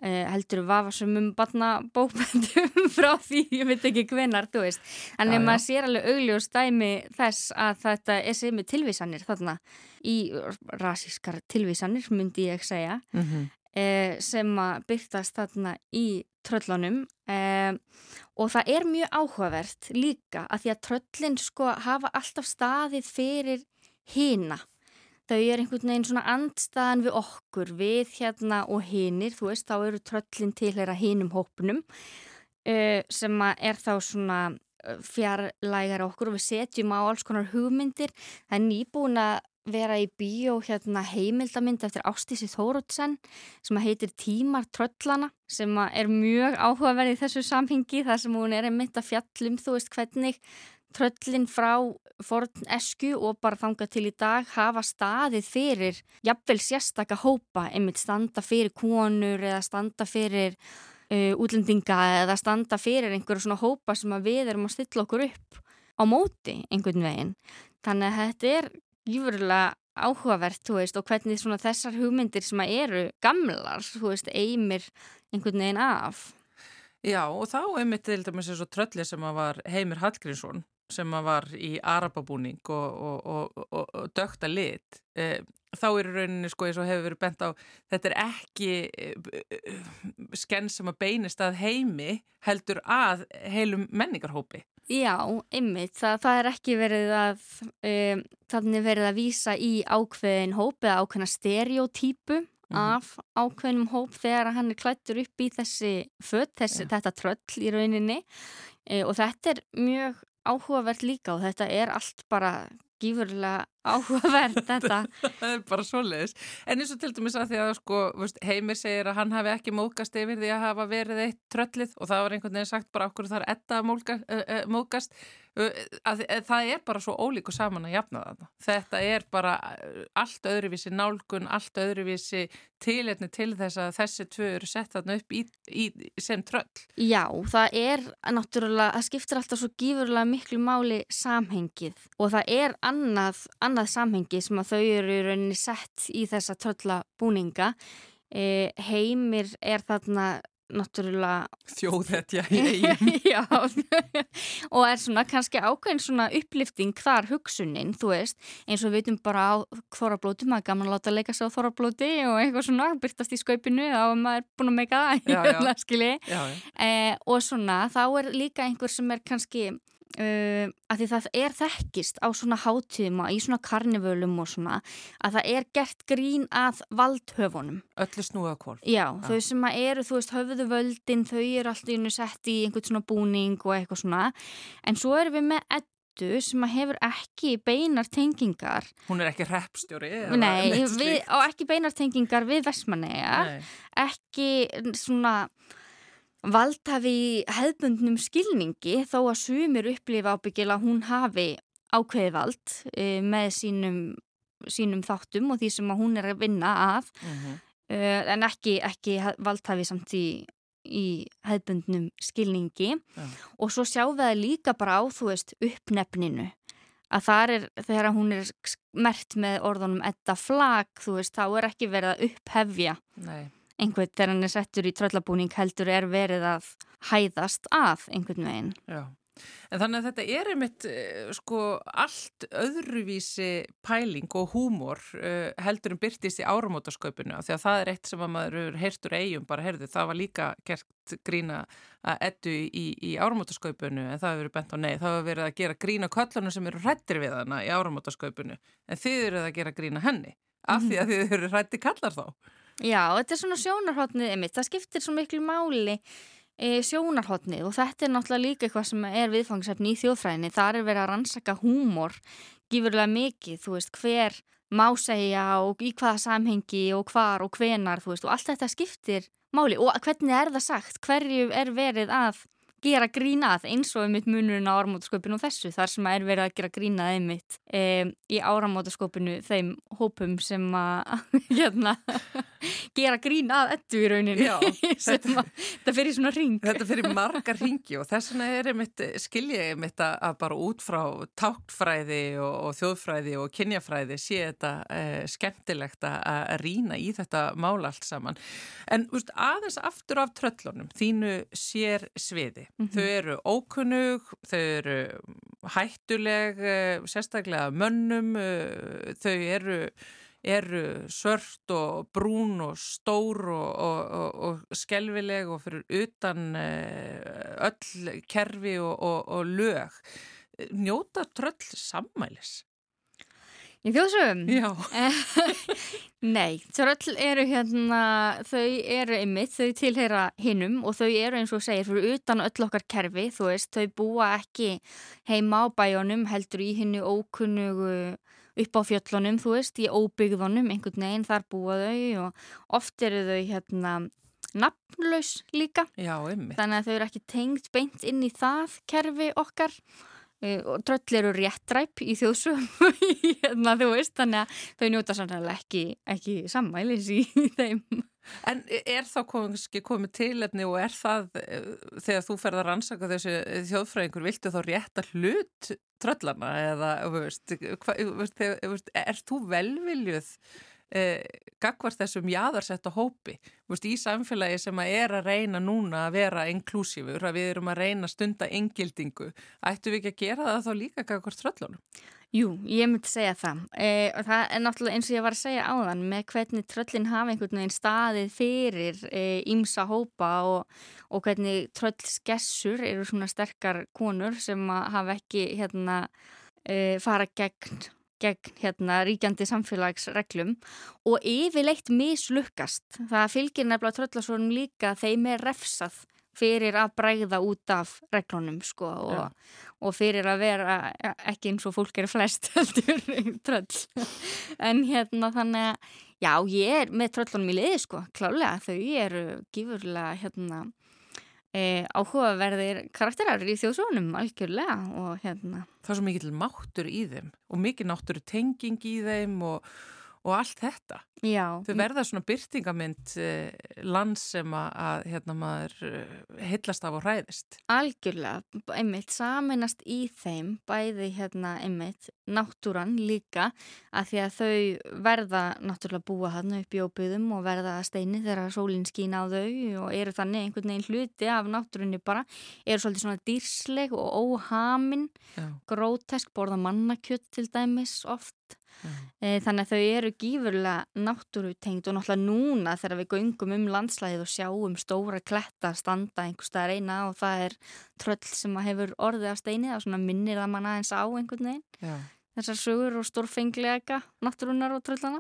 Speaker 5: eh, heldur vafasumum barna bókmyndum frá því, ég veit ekki hvenar, þú veist.
Speaker 2: Já, já.
Speaker 5: maður sér alveg augljós dæmi þess að þetta er sem er tilvísanir þarna í rasískar tilvísanir, myndi ég segja
Speaker 2: Mm -hmm.
Speaker 5: eh, sem að byrtast þarna í tröllunum eh, og það er mjög áhugavert líka að því að tröllin sko hafa alltaf staðið fyrir hina. Þau eru einhvern veginn svona andstaðan við okkur, við hérna og hinir, þú veist, þá eru tröllin tilhera hinum hópnum eh, sem er þá svona eh, fjarlægar okkur og við setjum á alls konar hugmyndir. Það er nýbúin að vera í bíó hérna heimildamind eftir Ástísi Þórótsen sem heitir Tímar tröllana sem er mjög áhugaverð í þessu samhengi þar sem hún er einmitt að fjallum þú veist hvernig tröllin frá forn esku og bara þanga til í dag hafa staðið fyrir jafnvel sérstaka hópa einmitt standa fyrir konur eða standa fyrir uh, útlendinga eða standa fyrir einhverju svona hópa sem við erum að stilla okkur upp á móti einhvern veginn. Þannig að þetta er gífurlega áhugavert, þú veist, og hvernig þessar hugmyndir sem eru gamlar, þú veist, eimir einhvern veginn af.
Speaker 2: Já, og þá einmitt til dæmis eins og trölli sem að var Heimir Hallgrímsson sem var í arababúning og, og, og, og, dökta lit e, þá er rauninni sko eins og hefur verið bent á þetta er ekki e, skenn sem að beinist að heimi heldur að heilum menningarhópi.
Speaker 5: Já, einmitt, það, það er ekki verið að um, þannig verið að vísa í ákveðin hóp eða ákveðina stereotypu af ákveðnum hóp þegar hann er klættur upp í þessi född, þessi, þetta tröll í rauninni. E, og þetta er mjög áhugavert líka og þetta er allt bara gífurlega áhugavert þetta.
Speaker 2: það er bara svoleiðis. En eins og til dæmis að því að sko veist, Heimir segir að hann hafi ekki mókast yfir því að hafa verið eitt tröllið og það var einhvern veginn sagt bara okkur þar etta mókast að, að það er bara svo ólíku saman að jafna það þetta er bara allt öðruvísi nálgun, allt öðruvísi tilhetni til þess að þessi tvö eru sett þarna upp í, í, sem tröll.
Speaker 5: Já, það er náttúrulega, það skiptir alltaf svo gífurlega miklu máli samhengið og það er annað, annað samhengi sem að þau eru í rauninni sett í þessa tröllabúninga. E, heimir er þarna náttúrulega
Speaker 2: þjóðhetja í eigin
Speaker 5: Já, og er svona kannski ákveðin svona upplifting þar hugsunin, þú veist, eins og við veitum bara á þorrablóti, maður er gaman að láta leika sig á þorrablóti og eitthvað svona, byrtast í skaupinu og maður er búin að meika
Speaker 2: Já, já.
Speaker 5: það,
Speaker 2: já, já.
Speaker 5: Eh, og svona, þá er líka einhver sem er kannski uh, að því það er þekkist á svona hátíðum og í svona karnivölum og svona að það er gert grín að valdhöfunum.
Speaker 2: öllu snúið á kvolf
Speaker 5: Já, þau sem eru, þú veist, höfðu völdin, þau eru alltaf innu sett í einhvern svona búning og eitthvað svona. En svo erum við með eddu sem hefur ekki beinar tengingar.
Speaker 2: Hún er ekki reppstjóri eða
Speaker 5: Nei, við, og ekki beinar tengingar við Vestmannegar
Speaker 2: Nei.
Speaker 5: ekki svona valdhafi hefðbundnum skilningi þó að sumir upplifa ábyggil að hún hafi ákveði vald e, með sínum, sínum þáttum og því sem hún er að vinna að
Speaker 2: Mhm.
Speaker 5: e, en ekki, ekki valdhafi samt í, í hefðbundnum skilningi
Speaker 2: Já.
Speaker 5: og svo sjáum við það líka bara á þú veist uppnefninu að þar er, þegar hún er mert með orðunum etta flag, þú veist, þá er ekki verið að upphefja
Speaker 2: Nei.
Speaker 5: Einhvern þegar hann er settur í tröllabúning heldur er verið að hæðast að einhvern veginn.
Speaker 2: Já, en þannig að þetta er einmitt eh, sko allt öðruvísi pæling og húmor uh, heldur en byrtist í áramótasköpunu því að það er eitt sem að maður hefur heyrt úr eigum bara heyrðu, það var líka gert grína að ettu í, í áramótasköpunu en það hefur verið bent á nei, það hefur verið að gera grína köllunum sem eru hrættir við hana í áramótasköpunu en þið eru að gera grína henni af því að þið eru hrætti kallar þá
Speaker 5: Já, þetta er svona sjónarhóttnið einmitt, það skiptir svo miklu máli e, sjónarhóttnið og þetta er náttúrulega líka eitthvað sem er viðfangsefni í þjóðfræðinni, þar er verið að rannsaka húmor gífurlega mikið, þú veist, hver má segja og í hvaða samhengi og hvar og hvenar, þú veist, og allt þetta skiptir máli. Og hvernig er það sagt, hverju er verið að gera grínað eins og einmitt munurinn á áramótasköpinu og þessu þar sem er verið að gera grínað einmitt um, í áramótasköpinu þeim hópum sem að hérna gera grín að ettu í rauninni
Speaker 2: Já,
Speaker 5: að það fyrir svona ring
Speaker 2: Þetta fyrir margar ringi og þess vegna er einmitt, skilja einmitt að að bara út frá táktfræði og, og þjóðfræði og kynjafræði sé þetta eh, skemmtilegt að, að rýna í þetta mál allt saman. En úst, aðeins aftur af tröllunum, þínu sér sviði. Þau eru ókunnug, þau eru hættuleg, eh, sérstaklega mönnum, eh, þau eru eru svört og brún og stór og, og, og, og skelvileg og fyrir utan eh, öll kerfi og, og lög. Njóta tröll sammælis?
Speaker 5: Í þjóðsögum?
Speaker 2: Já.
Speaker 5: Nei, tröll eru hérna, þau eru einmitt, þau tilheyra hinnum og þau eru eins og segir fyrir utan öll okkar kerfi, þú veist, þau búa ekki heima á bæjónum, heldur í hinnu ókunnugu upp á fjöllunum, þú veist, í óbyggðunum, einhvern veginn þar búa þau og oft eru þau hérna nafnlaus líka.
Speaker 2: Já, einmitt.
Speaker 5: Þannig að þau eru ekki tengt beint inn í það kerfi okkar og tröll eru réttræp í þjóðsum hérna, þú veist, þannig að þau njóta sannlega ekki, ekki sammælis í þeim.
Speaker 2: En er þá komið, komið tilefni og er það þegar þú ferðar að rannsaka þessu þjóðfræðingur, viltu þá rétta hlut tröllana eða veist, hva, veist, er þú velviljuð eh, gagvar þessum jáðarsetta hópi veist, í samfélagi sem að er að reyna núna að vera inklúsífur, að við erum að reyna stunda engildingu, ættu við ekki að gera það þá líka gagvar tröllunum?
Speaker 5: Jú, ég myndi segja það e, og það er náttúrulega eins og ég var að segja áðan með hvernig tröllin hafa einhvern veginn staðið fyrir ímsa e, hópa og, og hvernig tröllskessur eru svona sterkar konur sem hafa ekki hérna e, fara gegn gegn hérna ríkjandi samfélagsreglum og yfirleitt mislukkast. Það fylgir nefnilega tröllasvonum líka þeim er refsað fyrir að bræða út af reglunum sko og, ja. og fyrir að vera ekki eins og fólk er flest heldur tröll en hérna þannig að já ég er með tröllunum í liði sko klálega þau eru gífurlega hérna e, áhugaverðir karakterar í þjóðsónum algjörlega og hérna.
Speaker 2: Það er svo mikið máttur í þeim og mikið náttúru tenging í þeim og, og allt þetta
Speaker 5: Já.
Speaker 2: Þau verða svona byrtingamind eh, lands sem að, hérna maður eh, heillast af og hræðist.
Speaker 5: Algjörlega, einmitt saminast í þeim, bæði hérna einmitt náttúran líka að því að þau verða náttúrulega búa hann upp í óbyðum og verða að steini þegar sólinn skín á þau og eru þannig einhvern veginn hluti af náttúrunni bara, eru svolítið svona dýrsleg og óhamin, grótesk, borða mannakjött til dæmis oft. Já. Þannig að þau eru gífurlega náttúrutengt og náttúrulega núna þegar við göngum um landslæðið og sjáum stóra kletta standa einhverstað reyna og það er tröll sem hefur orðið af steinið og minnir það manna eins á einhvern veginn. Já þessar sögur og stórfenglega náttúrunar og tröllana?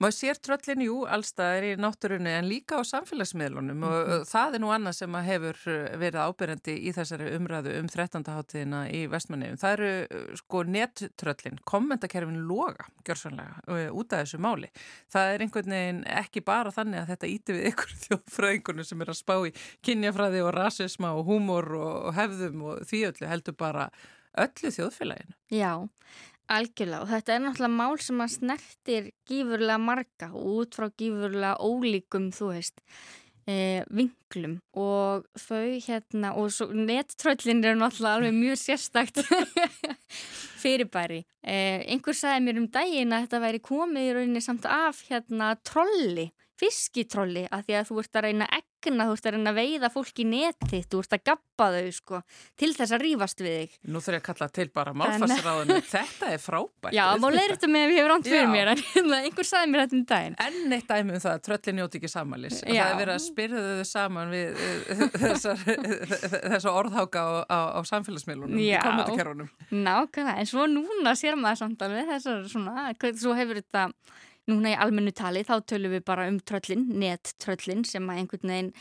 Speaker 2: Maður sér tröllin, jú, allstaðir í náttúrunni en líka á samfélagsmiðlunum mm -hmm. og mhm. það er nú annað sem hefur uh, verið ábyrjandi í þessari umræðu um 13. háttíðina í vestmanniðum. Það eru uh, sko nettröllin, kommentakerfin loga, gjörsanlega, uh, út af þessu máli. Það er einhvern veginn ekki bara þannig að þetta íti við ykkur þjóðfræðingunum sem er að spá í kynjafræði og rasisma og húmor og hefðum og því öllu heldur bara öllu þjóðfélaginu.
Speaker 5: Já, Algjörlega og þetta er náttúrulega mál sem að snertir gífurlega marga og út frá gífurlega ólíkum, þú veist, e, vinklum og þau hérna og nettröllin eru náttúrulega alveg mjög sérstakt fyrirbæri. E, einhver sagði mér um daginn að þetta væri komið í rauninni samt af hérna trolli fiskitrolli að því að þú ert að reyna egna, þú ert að reyna að veiða fólk í neti, þú ert að gappa þau sko til þess að rýfast við þig.
Speaker 2: Nú þurf ég að kalla til bara málfarsraðinu, þetta er frábært.
Speaker 5: Já, má leira þetta með ef ég hefur ránt fyrir mér, en hérna, einhver saði mér þetta um daginn.
Speaker 2: Enn eitt dæmi um það að tröllin njóti ekki samalis. Það er verið að spyrja þau saman við þessar, þessar orðháka á, á, á samfélagsmiðlunum, í kommentarkerunum.
Speaker 5: Nákvæmlega, en svo núna sér maður núna í almennu tali þá tölum við bara um tröllin, nettröllin sem að einhvern veginn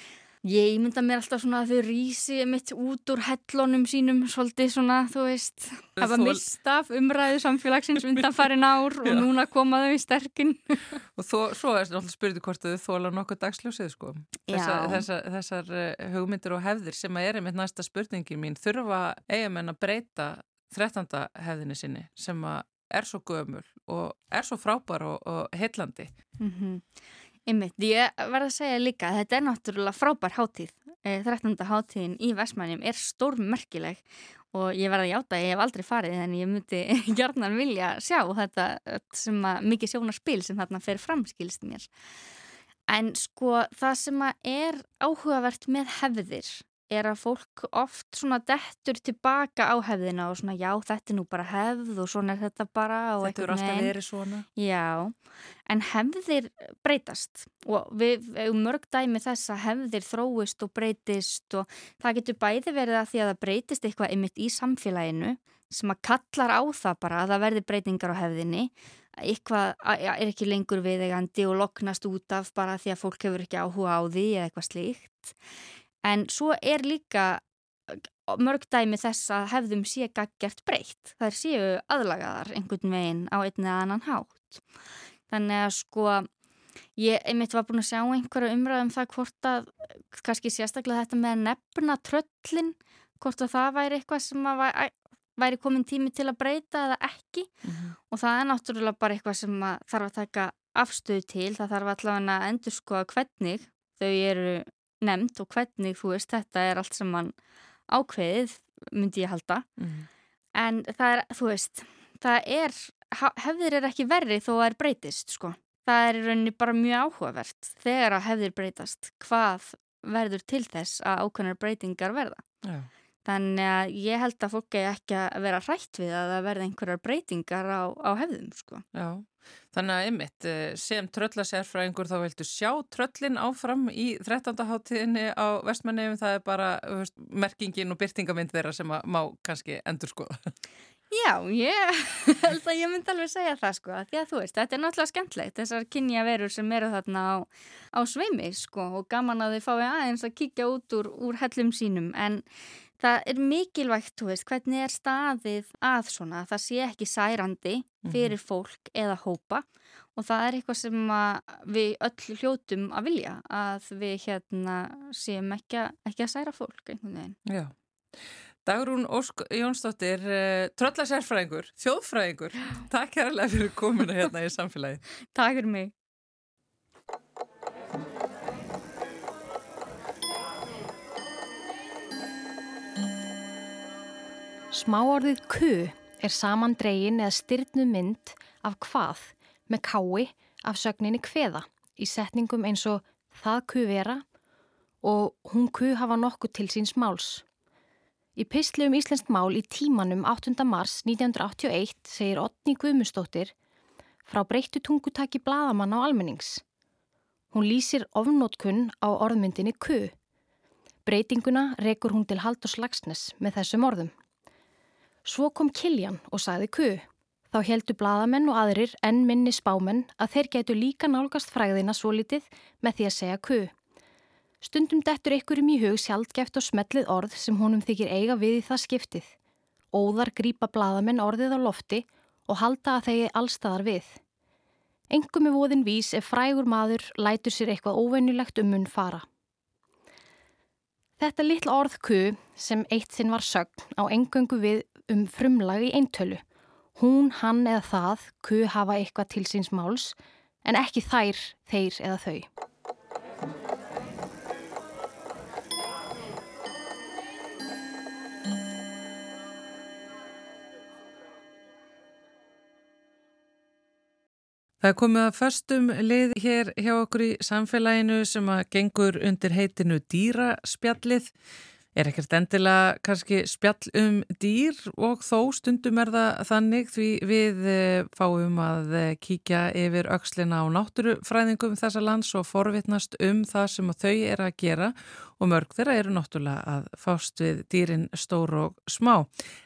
Speaker 5: ég mynda mér alltaf svona að þau rýsi mitt út úr hellunum sínum svolítið svona, þú veist hafa mistaf umræðu samfélagsins undan farin ár og núna komaðu í sterkinn.
Speaker 2: Og þó, svo er þetta alltaf spyrðu hvort þau þóla nokkuð dagsljósið sko. Þessar, þessar, þessar eh, hugmyndir og hefðir sem að er einmitt næsta spurningi mín. Þurfa eigamenn að breyta 13. hefðinni sinni sem að er svo gömul og er svo frábær og, og heillandi.
Speaker 5: Mm -hmm. Einmitt, ég verði að segja líka að þetta er náttúrulega frábær hátíð. 13. hátíðin í Vestmannum er stórmerkileg og ég verði að játa að ég hef aldrei farið en ég myndi gjarnan vilja sjá þetta sem að mikið sjónarspil sem þarna fer framskilst mér. En sko það sem að er áhugavert með hefðir er að fólk oft svona dettur tilbaka á hefðina og svona já þetta er nú bara hefð og svona er þetta bara
Speaker 2: Þetta eru alltaf verið svona.
Speaker 5: Já, en hefðir breytast og við hefum mörg dæmi þess að hefðir þróist og breytist og það getur bæði verið að því að það breytist eitthvað ymitt í samfélaginu sem að kallar á það bara að það verði breytingar á hefðinni. Eitthvað er ekki lengur viðegandi og loknast út af bara því að fólk hefur ekki áhuga á því eða eitthvað slíkt En svo er líka mörg dæmi þess að hefðum sé gaggjart breytt. Það er séu aðlagaðar einhvern veginn á einn eða annan hátt. Þannig að sko, ég einmitt var búin að sjá einhverju umræðum um það hvort að, kannski sérstaklega þetta með nefna tröllin, hvort að það væri eitthvað sem að væri komin tími til að breyta eða ekki. Mm -hmm. Og það er náttúrulega bara eitthvað sem þarf að taka afstöðu til. Það þarf allavega að endur sko að hvernig þau eru nefnd og hvernig þú veist þetta er allt sem mann ákveðið myndi ég halda. Mm. en það er, þú veist það er, hefðir er ekki verri þó að það er breytist sko. Það er í rauninni bara mjög áhugavert þegar að hefðir breytast hvað verður til þess að ákveðnar breytingar verða. Já. þannig að ég held að fólk er ekki að vera hrætt við að það verða einhverjar breytingar á, á hefðum sko.
Speaker 2: Já Þannig að ymmit, eh, sem tröllasérfræðingur þá viltu sjá tröllin áfram í 13. háttíðinni á vestmannefum, það er bara veist, merkingin og byrtingamind þeirra sem má kannski endur skoða.
Speaker 5: Já, ég held að ég myndi alveg segja það sko, því að þú veist, þetta er náttúrulega skemmtlegt, þessar kynja verur sem eru þarna á, á sveimi sko og gaman að þið fái aðeins að kíkja út úr, úr hellum sínum en það er mikilvægt, þú veist, hvernig er staðið að svona, það sé ekki særandi mhm. fyrir fólk eða hópa og það er eitthvað sem við öll hljótum að vilja að við hérna séum ekki, ekki að særa fólk einhvern veginn.
Speaker 2: Já. Dagrún Ósk Jónsdóttir, uh, tröllasérfræðingur, þjóðfræðingur, takk kærlega fyrir komuna hérna í samfélagi.
Speaker 5: Takk fyrir mig.
Speaker 6: Smáorðið ku er saman dregin eða styrnu mynd af hvað með kái af sögninni kveða í setningum eins og það ku vera og hún ku hafa nokkuð til síns máls. Í pistli um Íslenskt mál í tímanum 8. mars 1981 segir Otni Guðmustóttir frá breyttu tungutaki bladamann á almennings. Hún lýsir ofnótkunn á orðmyndinni ku. Breytinguna rekur hún til Haldur Slagsnes með þessum orðum. Svo kom Kiljan og sagði ku. Þá heldu bladamenn og aðrir enn minni spámenn að þeir getu líka nálgast fræðina svo litið með því að segja ku. Stundum dettur ykkurum í hug sjálfgeft og smellið orð sem honum þykir eiga við í það skiptið. Óðar grýpa bladamenn orðið á lofti og halda að þeir allstaðar við. Engum er voðin vís ef frægur maður lætur sér eitthvað óveinulegt um munn fara. Þetta litla orð ku sem eitt sinn var sögn á engöngu við um frumlag í eintölu. Hún, hann eða það ku hafa eitthvað til síns máls en ekki þær, þeir eða þau.
Speaker 2: Það er komið að förstum lið hér hjá okkur í samfélaginu sem að gengur undir heitinu dýraspjallið er ekkert endilega kannski spjall um dýr og þó stundum er það þannig því við eh, fáum að eh, kíkja yfir aukslina á náttúrufræðingum þessa lands og forvitnast um það sem þau er að gera og mörg þeirra eru náttúrulega að fást við dýrin stór og smá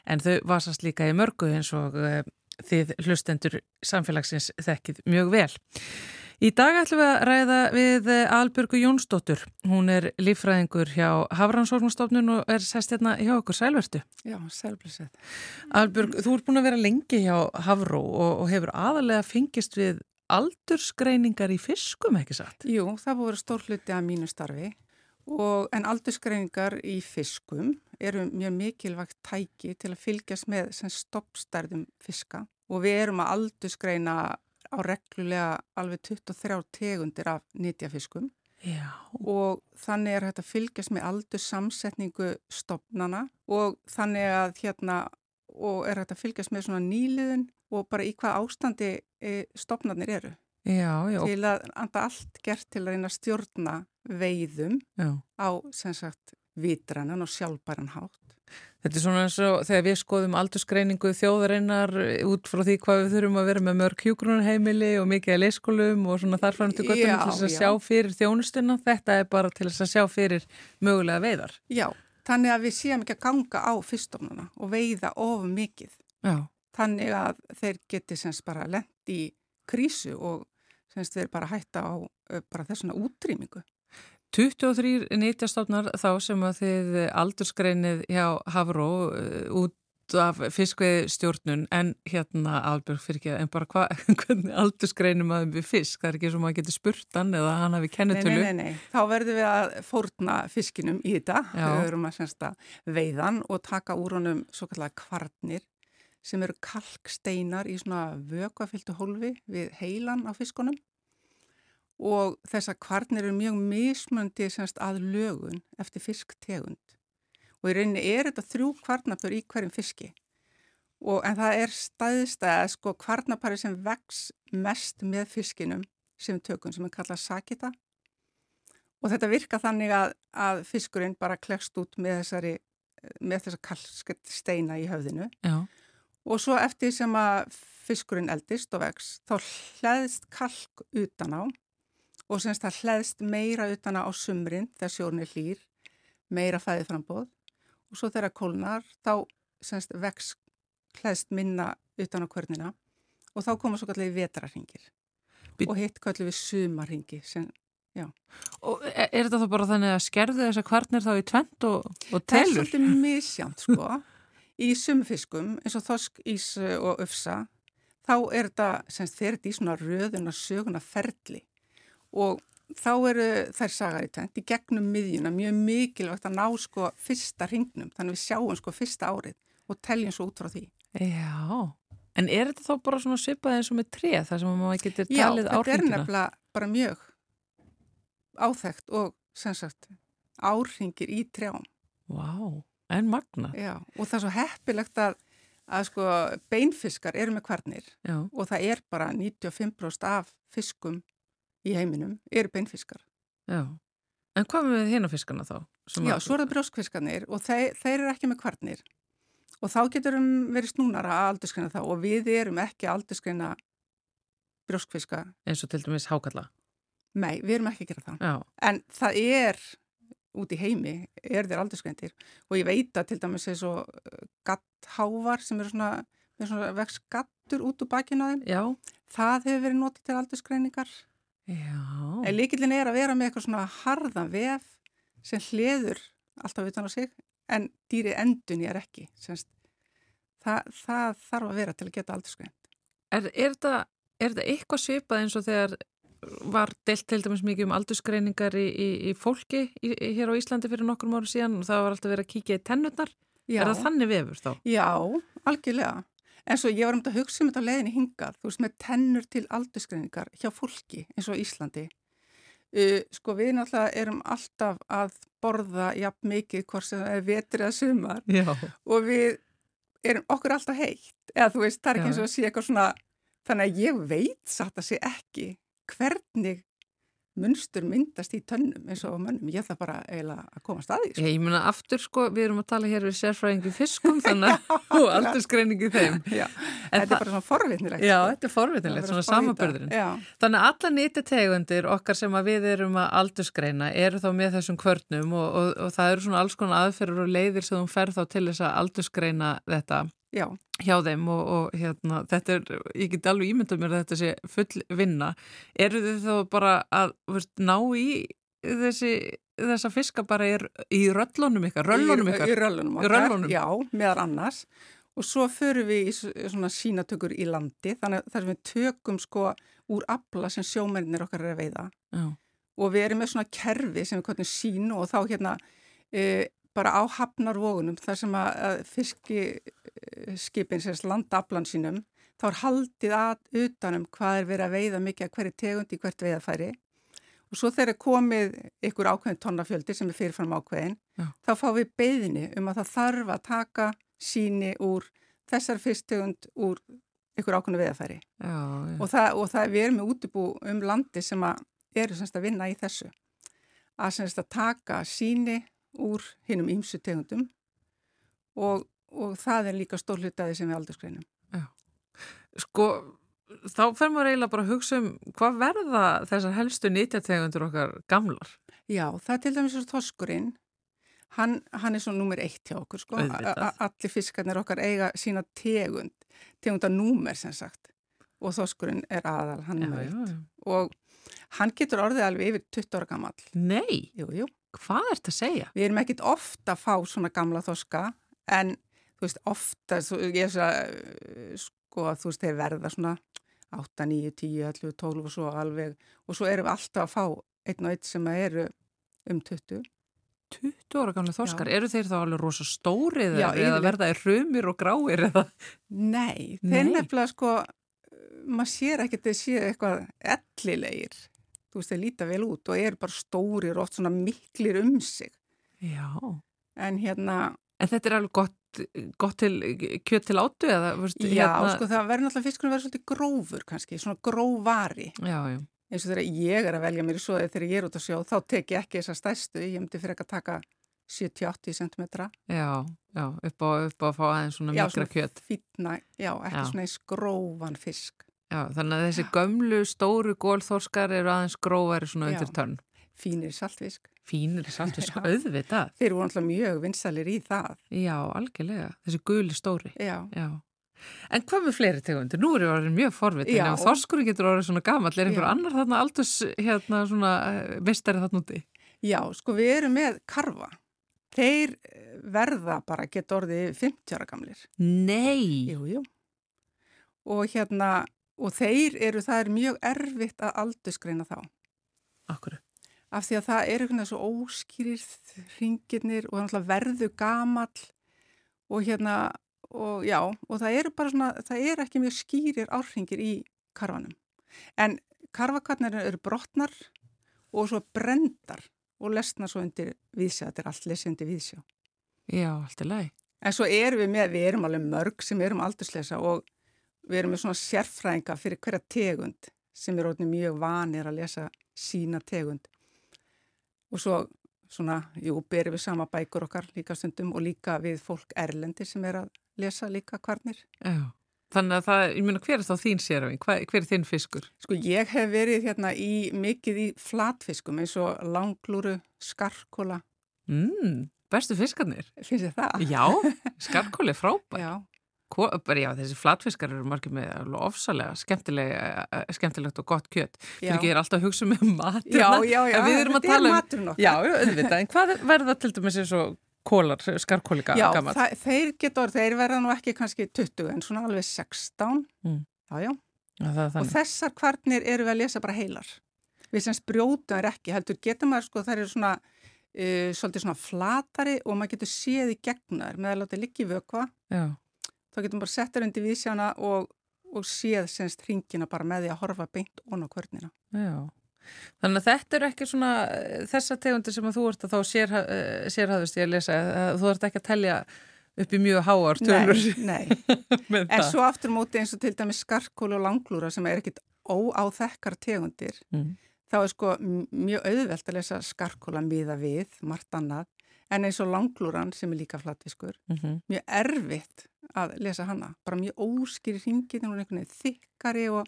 Speaker 2: en þau vasast líka í mörgu eins og eh, þið hlustendur samfélagsins þekkið mjög vel. Í dag ætlum við að ræða við Albjörgu Jónsdóttur. Hún er lífræðingur hjá Hafrannsórnastofnun og er sest hérna hjá okkur sælvertu.
Speaker 7: Já, sælblísið.
Speaker 2: Albjörg, þú ert búin að vera lengi hjá Hafró og, og hefur aðalega fengist við aldursgreiningar í fiskum, ekki satt?
Speaker 7: Jú, það voru stór hluti af mínu starfi og, en aldursgreiningar í fiskum eru mjög mikilvægt tæki til að fylgjast með stoppstærðum fiska og við erum að aldursgreina á reglulega alveg 23 tegundir af nýtjafiskum og þannig er að fylgjast með aldur samsetningu stopnana og þannig að hérna og er að fylgjast með svona nýliðun og bara í hvað ástandi e, stopnarnir eru
Speaker 2: Já, já,
Speaker 7: til að anda allt gert til að reyna að stjórna veiðum
Speaker 2: já.
Speaker 7: á sem sagt vitrannan og sjálfbæran hátt.
Speaker 2: Þetta er svona eins og þegar við skoðum aldursgreiningu þjóðarinnar út frá því hvað við þurfum að vera með mörg hjúgrunarheimili og mikið að leyskólum og svona þarfram til göttum til þess að
Speaker 7: já.
Speaker 2: sjá fyrir þjónustuna. Þetta er bara til þess að sjá fyrir mögulega veiðar.
Speaker 7: Já, þannig að við séum ekki að ganga á fyrstofnuna og veiða of mikið.
Speaker 2: Já.
Speaker 7: Þannig að þeir geti semst bara lent í krísu og semst þeir bara hætta á uh, bara þessuna útrýmingu.
Speaker 2: 23 nýtjastofnar þá sem að þið aldursgreinið hjá Havró uh, út af fiskveið stjórnun en hérna Albjörg fyrir ekki en bara hva, hvernig aldursgreinum maður við fisk? Það er ekki sem maður getur spurt hann eða hann hafi
Speaker 7: Nei,
Speaker 2: kennetölu
Speaker 7: nei, nei, nei, þá verðum við að fórna fiskinum í þetta. Við verum að semst að veiðan og taka úr honum svo kallega kvarnir sem eru kalksteinar í svona vökuafyltu hólfi við heilan á fiskunum og þessar kvarnir eru mjög mismöndi semst að lögun eftir fisktegund. Og í rauninni er þetta þrjú kvarnapur í hverjum fiski. Og en það er staðistæða sko kvarnapari sem vex mest með fiskinum sem tökum sem er kallað sakita. Og þetta virka þannig að, að fiskurinn bara klekst út með þessari með þessa kalksteina í höfðinu.
Speaker 2: Já,
Speaker 7: og svo eftir sem að fiskurinn eldist og vex þá hlæðist kalk utan á og semst það hlæðist meira utan á sumrin þegar sjórn er hlýr meira fæði frambóð og svo þegar kólnar þá semst vex hlæðist minna utan á kvörnina og þá koma svo kallið vetrarringir
Speaker 2: Bít-
Speaker 7: og hitt kallið við sumarringi sem
Speaker 2: og er, er þetta þá bara þannig að skerðu þessar kvarnir þá í tvent og, og
Speaker 7: Það er
Speaker 2: telur?
Speaker 7: svolítið misjant sko. í sumfiskum eins og þosk, ís og öfsa þá er þetta, semst þeir eru í svona röðuna söguna ferli og þá eru þær sagar í tvent í gegnum miðjuna mjög mikilvægt að ná sko fyrsta ringnum þannig við sjáum sko fyrsta árið og teljum svo út frá því.
Speaker 2: Já, en er þetta þá bara svona svipað eins og með treð þar sem maður getur
Speaker 7: Já,
Speaker 2: talið
Speaker 7: þetta er nefnilega bara mjög áþekkt og sem sagt árringir í trjám.
Speaker 2: Vá, en magna.
Speaker 7: Já, og það er svo heppilegt að, að sko beinfiskar eru með kvarnir
Speaker 2: Já,
Speaker 7: og það er bara 95% af fiskum í heiminum eru beinfiskar.
Speaker 2: já. En hvað með fiskana þá?
Speaker 7: Já, svo er það brjóskfiskarnir og þeir, þeir eru ekki með kvarnir og þá getur um verið snúnara að aldurskreina þá og við erum ekki að aldurskreina brjóskfiska.
Speaker 2: eins og til dæmis hákalla.
Speaker 7: Nei, við erum ekki að gera það.
Speaker 2: Já,
Speaker 7: En það er út í heimi, er þeir aldursgreindir og ég veit að til dæmis er svo gatthávar sem eru svona, með svona vex gattur út úr bakinu á þeim.
Speaker 2: já,
Speaker 7: Það hefur verið notið til aldursgreiningar.
Speaker 2: Já.
Speaker 7: En líkillin er að vera með eitthvað svona harðan vef sem hliður alltaf utan á sig en dýri endun er ekki. Semst, það, það þarf að vera til að geta aldursgrein.
Speaker 2: Er, er, þetta, er eitthvað svipað eins og þegar var deilt til dæmis mikið um aldursgreiningar í, í, í fólki í, hér á Íslandi fyrir nokkrum árum síðan og það var alltaf verið að kíkja í tennurnar.
Speaker 7: Já,
Speaker 2: Er það þannig vefur þá?
Speaker 7: já, algjörlega. En svo ég var um þetta að hugsa um þetta á leiðinni hingað, þú veist, með tennur til aldursgreiningar hjá fólki eins og Íslandi. Uh, sko við náttúrulega erum alltaf að borða jafn mikið hvort sem það er vetri eða sumar
Speaker 2: Já.
Speaker 7: og við erum okkur alltaf heitt eða þú veist, það er ekki eins og að sé eitthvað svona þannig að ég veit satt að sé ekki hvernig munstur myndast í tönnum eins og mönnum, ég ætla bara eiginlega að komast að því sko.
Speaker 2: Ég meina aftur sko, við erum að tala hér við sérfræðingi fiskum þannig og aldursgreiningi þeim.
Speaker 7: Já, þetta er bara svona forvitnilegt
Speaker 2: Já,
Speaker 7: sko.
Speaker 2: þetta er forvitinlegt, svona
Speaker 7: að
Speaker 2: samanbörðurinn. Þannig að alla nýttetegundir okkar sem að við erum að aldursgreina eru þá með þessum kvörnum og, og, og það eru svona alls konar aðferður og leiðir sem þú ferð þá til þess að aldursgreina þetta
Speaker 7: já,
Speaker 2: hjá þeim og, og hérna, þetta er, ég get alveg ímyndað mér að þetta sé full vinna. Eru þið þá bara að veist, ná í þessi, þessa fiska bara í, í röllunum ykkar, röllunum
Speaker 7: í,
Speaker 2: ykkar?
Speaker 7: í röllunum
Speaker 2: Í
Speaker 7: okkar,
Speaker 2: röllunum?
Speaker 7: já, meðal annars og svo förum við í svona sínatökur í landi þannig að við tökum sko úr abla sem sjómennir okkar er að veiða
Speaker 2: Já,
Speaker 7: og við erum með svona kerfi sem við kallum sín og þá hérna e, bara á hafnarvógunum þar sem að, fiskiskipin sérst landa aflan sínum þá er haldið að utanum hvað er verið að veiða mikið að hverju tegund í hvert veiðafæri og svo þegar komið ykkur ákveðin tonnafjöldi sem er fyrirfram ákveðin
Speaker 2: Já.
Speaker 7: þá fá við beðinni um að það þarf að taka síni úr þessar fyrsttegund úr ykkur ákveðin veiðafæri
Speaker 2: Já,
Speaker 7: og það, og það er við erum með útibú um landi sem að eru semst að vinna í þessu. Að semst að taka síni úr hinnum ímsu tegundum og, og það er líka stór hlutaði sem við aldursgreinum.
Speaker 2: Sko, þá fer maður eiginlega bara að hugsa um hvað verða þessar helstu nýtjategundur okkar gamlar?
Speaker 7: Já, það er til dæmis svo þoskurinn, hann, hann er svo nummer eitt hjá okkur sko, allir fiskarnir okkar eiga sína tegund, tegundanúmer sem sagt og þoskurinn er aðal, hann er nummer eitt og hann getur orðið alveg yfir 20 ára gammal.
Speaker 2: Nei,
Speaker 7: Jú, jú.
Speaker 2: Hvað ert að segja?
Speaker 7: Við erum ekkit ofta að fá svona gamla þoska en þú veist ofta, ég er svo að sko að þú veist þeir verða svona 8, 9, 10, 11, 12 og svo alveg og svo erum við alltaf að fá einn og einn sem eru um 20.
Speaker 2: 20 ára gamla þorskar,
Speaker 7: Já.
Speaker 2: eru þeir þá alveg rosa stórið
Speaker 7: Já,
Speaker 2: eða verða þeir hrumir og gráir eða?
Speaker 7: Nei, þeir nefnilega sko maður sér ekkert að séu eitthvað ellilegir, þú veist þeir líta vel út og eru bara stórir og oft svona miklir um sig
Speaker 2: Já.
Speaker 7: en hérna
Speaker 2: En þetta er alveg gott, gott til kjöt til áttu eða? Veist,
Speaker 7: Já, sko það verður náttúrulega fiskurinn verður svolítið grófur kannski, svona grófvari.
Speaker 2: Já, já.
Speaker 7: Eins og þegar ég er að velja mér í svoðið þegar ég er út að sjó, þá tek ég ekki þessa stærstu, ég myndi fyrir ekki að taka 70-80 cm.
Speaker 2: Já, já, upp á, upp á að fá aðeins svona
Speaker 7: Já,
Speaker 2: mikra kjöt.
Speaker 7: fítna, já, ekki
Speaker 2: Já.
Speaker 7: svona eins grófan fisk.
Speaker 2: Já, þannig að þessi gömlu stóru gólþorskar eru aðeins grófari svona undir tönn.
Speaker 7: Fínir saltfisk.
Speaker 2: Fínir saltfisk, auðvitað.
Speaker 7: Þeir voru náttúrulega mjög vinsalir í það.
Speaker 2: Já, algjörlega. Þessi guli stóri.
Speaker 7: Já,
Speaker 2: Já. En hvað með fleiri tegundir? Nú er ég orðin mjög forvitin.
Speaker 7: Já.
Speaker 2: Ef þorskurinn getur orðið svona gamall, er einhver
Speaker 7: Já.
Speaker 2: annar þarna aldurs hérna svona uh, mistari þarna úti?
Speaker 7: já, sko við erum með karfa. Þeir eh, verða bara geta orðið 50 ára gamlir.
Speaker 2: Nei!
Speaker 7: Jú, jú. Og hérna, og þeir eru, það er mjög erfitt að aldursgreina þá.
Speaker 2: Akkur.
Speaker 7: af því að það er einhvern veginn svo óskýrir ringirnir og verður gamall og hérna og já, og það eru bara svona, það er ekki mjög skýrir árringir í karfanum. En karfakvarnir eru brotnar og svo brendar og lesnar svo undir viðsjá, þetta er allt lesið undir viðsjá.
Speaker 2: Já, allt er læg.
Speaker 7: En svo erum við með, við erum alveg mörg sem erum aldurslesa og við erum með svona sérfræðinga fyrir hverja tegund sem er orðin mjög vanir að lesa sína tegund. Og svo svona, jú, berum við sama bækur okkar líka stundum og líka við fólk erlendi sem er að lesa líka kvarnir.
Speaker 2: Já. Þannig að það, ég meina, hver er þá þín sérafing? Hver, er þinn fiskur?
Speaker 7: Sko ég hef verið hérna í mikið í flatfiskum eins og langlúru, skarkóla,
Speaker 2: Mm, bestu fiskarnir?
Speaker 7: finnst þið það?
Speaker 2: Já, skarkóli er frábær.
Speaker 7: Já,
Speaker 2: já, þessi flatfiskar eru margir með ofsalega eh, skemmtilegt og gott kjöt. Fyrir
Speaker 7: já.
Speaker 2: ekki er alltaf að hugsa með mat.
Speaker 7: Já, já, já,
Speaker 2: En við erum að tala um-. Já, já, auðvitað. En hvað verða til dæmis eins og kólar, skarkólika
Speaker 7: Já, það, þeir geta orð, þeir verða nú ekki kannski 20 en svona alveg 16.
Speaker 2: Mm.
Speaker 7: Já, já.
Speaker 2: Já, það
Speaker 7: Og þessar kvarnir eru við að lesa bara heilar. Við sem sprjóta er ekki, heldur getur maður sko, þær eru svona, uh, svolítið svona flatari og maður getur séð í gegna þær með að láta liggi vökva.
Speaker 2: Já,
Speaker 7: Þá getur maður bara sett þær undir vísjána og, og séð semst hringina bara með því að horfa beint ón á kvörnina.
Speaker 2: já. Þannig að þetta eru ekki svona eh, þessa tegundir sem að þú ert að þá sér, uh, sérhæðust ég að lesa. eh, Þú ert ekki að telja upp í mjög háar tölur
Speaker 7: Nei, nei. En
Speaker 2: það.
Speaker 7: svo aftur móti eins og til dæmis skarkólu og langlúra sem er ekkit óáþekkar tegundir.
Speaker 2: Mm.
Speaker 7: þá er sko mjög auðvelt að lesa skarkóla miða við, margt annað, en eins og langlúran sem er líka flatfiskur,
Speaker 2: Mm
Speaker 7: mjög erfitt að lesa hana, bara mjög óskýri hringið, hún er einhvern veginn þykkari og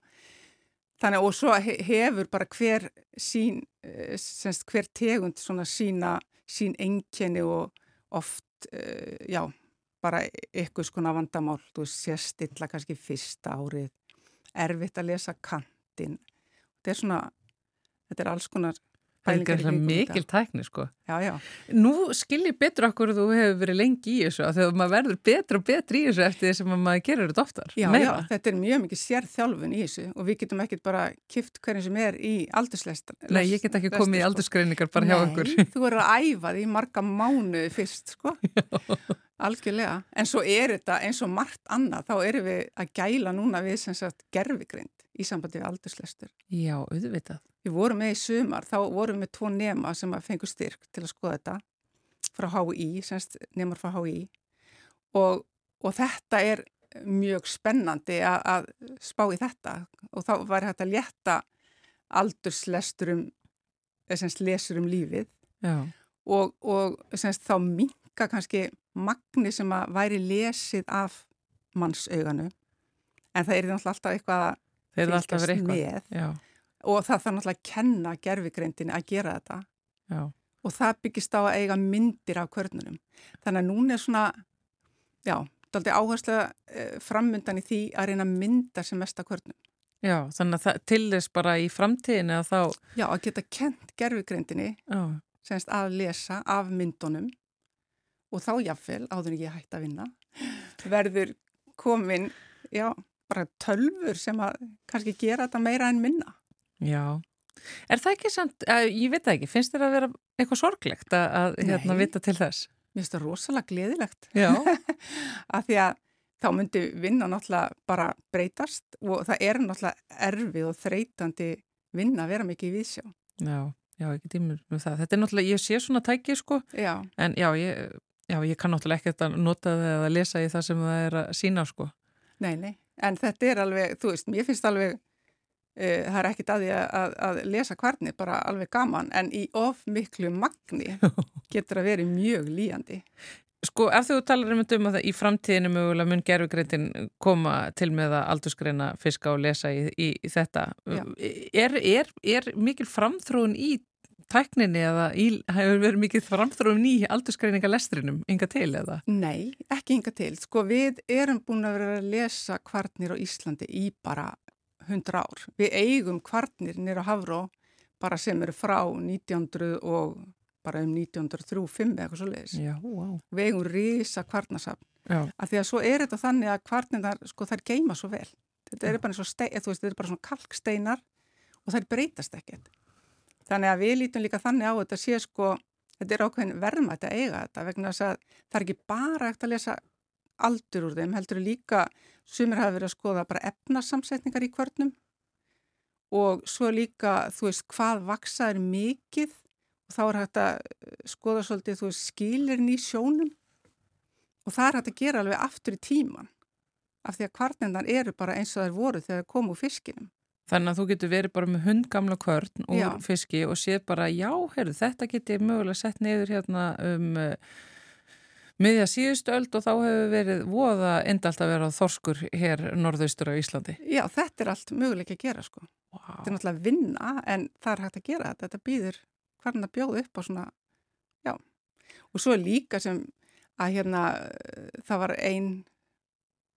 Speaker 7: þannig og svo he- hefur bara hver sín, eh, semst hver tegund svona sína, sín enginni og oft, uh, já, bara eitthvað skona vandamál, þú veist, sérstilla kannski fyrsta árið, erfitt að lesa kantinn, þetta er svona, þetta er alls konar pælingar
Speaker 2: ekki mikil tækni, sko.
Speaker 7: Já, já,
Speaker 2: Nú skil ég betur okkur þú hefur verið lengi í þessu þegar maður verður betur og betur í þessu eftir því sem að maður gerir þetta oftar.
Speaker 7: já, þetta er mjög mikið sérþjálfun í þessu og við getum ekkert bara kift hverjum sem er í aldurslest.
Speaker 2: Nei, ég get ekki komið í aldursgreiningar bara hjá okkur.
Speaker 7: Nei, þú verður að æfa því marga mánuði fyrst, sko. Algjörlega, en svo er þetta eins og margt annað, þá erum við að gæla núna við sem sagt gerfigrind í sambandi við aldurslestur.
Speaker 2: Já, auðvitað.
Speaker 7: Við vorum með í sumar, þá vorum við tvo nema sem að fengu styrk til að skoða þetta frá HÍ, semst nemar frá HÍ og, og þetta er mjög spennandi að, að spá í þetta. Og þá var hægt að létta aldurslesturum, semst lesur um lífið.
Speaker 2: Já.
Speaker 7: og, og semst þá minka kannski magni sem að væri lesið af mannsauganu en það er alltaf eitthvað að fylgjast með.
Speaker 2: Já,
Speaker 7: og það þarf náttúrulega að kenna gerfigreindinni að gera þetta
Speaker 2: já,
Speaker 7: og það byggist á að eiga myndir af kvörnunum. Þannig að núna er svona, já, daldi áherslu eh, frammundan í því að reyna að mynda sem mest af kvörnum.
Speaker 2: já, þannig að það, til þess bara í framtíðinu að þá,
Speaker 7: Já, að geta kent gerfigreindinni semst að lesa af myndunum og þá jáfnvel, áður en ég hætti að vinna, verður komin, já, bara tölfur sem að kannski gera þetta meira en minna.
Speaker 2: Já. Er það ekki samt, að, ég veit það ekki, finnst þér að vera eitthvað sorglegt að, að hérna vita til þess?
Speaker 7: Mér finnst það rosalega gleðilegt. Af því að þá myndi vinna náttúrulega bara breytast og það er náttúrulega erfið og þreytandi vinna að vera mikið í viðsjá.
Speaker 2: já, já, ekki tímur með það. Þetta er náttúrulega, ég sé svona tæki sko,
Speaker 7: Já,
Speaker 2: en já, ég, já, ég kann náttúrulega ekkert að nota það eða lesa í það sem það er að sína sko.
Speaker 7: nei, nei. En þetta er alveg, þú veist, mér finnst alveg, uh, það er ekkit að því að, að, lesa kvarni, bara alveg gaman, en í of miklu magni getur að vera mjög líjandi.
Speaker 2: Sko, ef þú talar um þetta um að það í framtíðinu mögulega mun gerfugreindin koma til með að aldursgreina fiska og lesa í, í, í þetta,
Speaker 7: Já.
Speaker 2: er, er, er mikil framþróun í tækninni eða í, hefur verið mikil framþróun í aldursgreininga lestrinum, ynga til eða?
Speaker 7: Nei, ekki hinga til. Sko, við erum búin að vera að lesa kvarnir á Íslandi í bara 100 ár. Við eigum kvarnir nýra á Hafró bara sem eru frá 1900 og bara um 1903-05 eða eitthvað svo leiðis.
Speaker 2: Já, wow.
Speaker 7: Við eigum risa kvarnasafn. Af því að svo er þetta þannig að kvarnirnar, sko, þær geima svo vel. Þetta eru bara þetta eru bara svona kalksteinar og þær breytast ekkert. Þannig að við lítum líka þannig á þetta sé sko, þetta er ákveðin verðmætt að eiga þetta vegna þess að það er ekki bara eftir að lesa aldur úr þeim, heldur líka sumir hafa verið að skoða bara efnarsamsetningar í kvörnum og svo líka, þú veist, hvað vaksa er mikið og þá er hægt að eh, skoða svolítið, þú veist, skilirinn í sjónum og það er hægt að gera alveg aftur í tíman af því að kvarnindar eru bara eins og þær voru þegar þær komu úr fiskinum.
Speaker 2: Þannig að þú getur verið bara með hundgamla kvörn úr
Speaker 7: Já.
Speaker 2: fiski og séð bara, já, heyrðu, þetta geti mögulega sett niður hérna um uh, miðja síðustu öld og þá hefur verið voða endalt að vera þorskur hér norðaustur á Íslandi.
Speaker 7: Já, þetta er allt möguleik að gera sko. Þetta er
Speaker 2: Wow.
Speaker 7: náttúrulega vinna en það er hægt að gera þetta. Þetta býður hvernig að bjóða upp á svona, já. Og svo er líka sem að hérna það var ein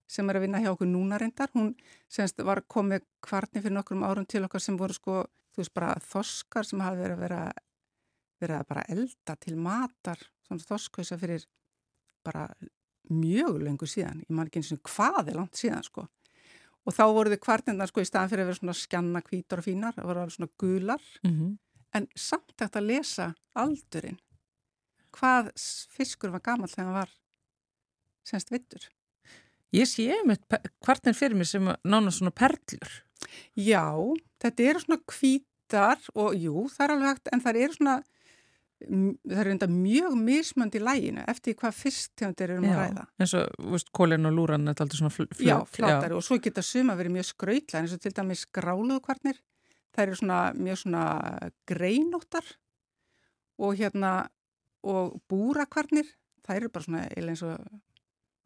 Speaker 7: sem er að vinna hjá okkur núna reyndar. Hún semst var komið kvartni fyrir nokkrum árum til okkar sem voru sko, þú veist bara þoskar sem hafi verið að vera, verið að bara elda til matar, svona þoskhausa fyrir bara mjög lengur síðan. Ég man ekki eins og hvað er langt síðan sko. Og þá voru þið kvartindar sko í staðan fyrir að vera svona skjanna hvítar og fínar, það voru alveg svona gular,
Speaker 2: Mm
Speaker 7: en samt þetta að lesa aldurinn. Hvað fiskur var gamall þegar hann var semst vittur.
Speaker 2: Ég sé með kvarnir fyrir mig sem nána svona perlur.
Speaker 7: Já, þetta eru svona hvítar og jú, það er alveg hægt, en það eru svona, það eru enda mjög mismönd í læginu eftir hvað fisktegundir eru um að ræða.
Speaker 2: eins og, kólin og lúran er aldrei svona fl fl
Speaker 7: Já, flátari og svo geta suma verið mjög skrautlega eins og til dæmis gráluðu kvarnir. Það eru svona mjög svona greinóttar og hérna og búrakvarnir, það eru bara svona eins og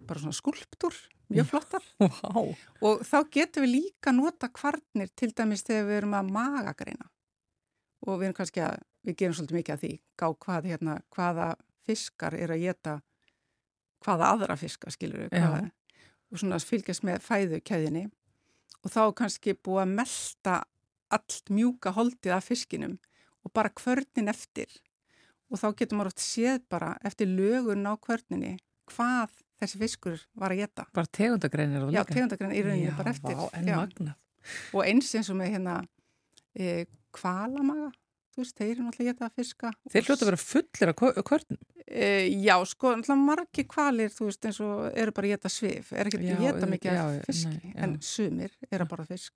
Speaker 7: bara svona skulptúr, mjög flottar
Speaker 2: Vá.
Speaker 7: og þá getum við líka nota kvarnir til dæmis þegar við erum að magagreina og við erum kannski að, við gerum svolítið mikið að því, gá hvað hérna, hvaða fiskar eru að geta hvaða aðra fiska skilur við, hvaða, og svona fylgjast með fæðukeðinni og þá er kannski búið að melta allt mjúka holdið af fiskinum og bara kvörnin eftir og þá getur maður oft séð bara eftir lögun á kvörninni hvað þessi fiskur var að geta.
Speaker 2: Bara tegundagreinir
Speaker 7: Já,
Speaker 2: líka.
Speaker 7: tegundagrein í rauninni
Speaker 2: Já,
Speaker 7: bara eftir.
Speaker 2: Vá.
Speaker 7: Og eins eins og með hérna e, kvalamaga, þú veist, þeir eru náttúrulega geta að fiska.
Speaker 2: Þeir hljóta að vera fullir af kvörnum.
Speaker 7: E, já, sko, náttúrulega margi kvalir, þú veist, eins og eru bara að geta svif, er ekki
Speaker 2: Já,
Speaker 7: að geta mikið
Speaker 2: já,
Speaker 7: af fiski,
Speaker 2: nei, já.
Speaker 7: en sumir er að bara fisk.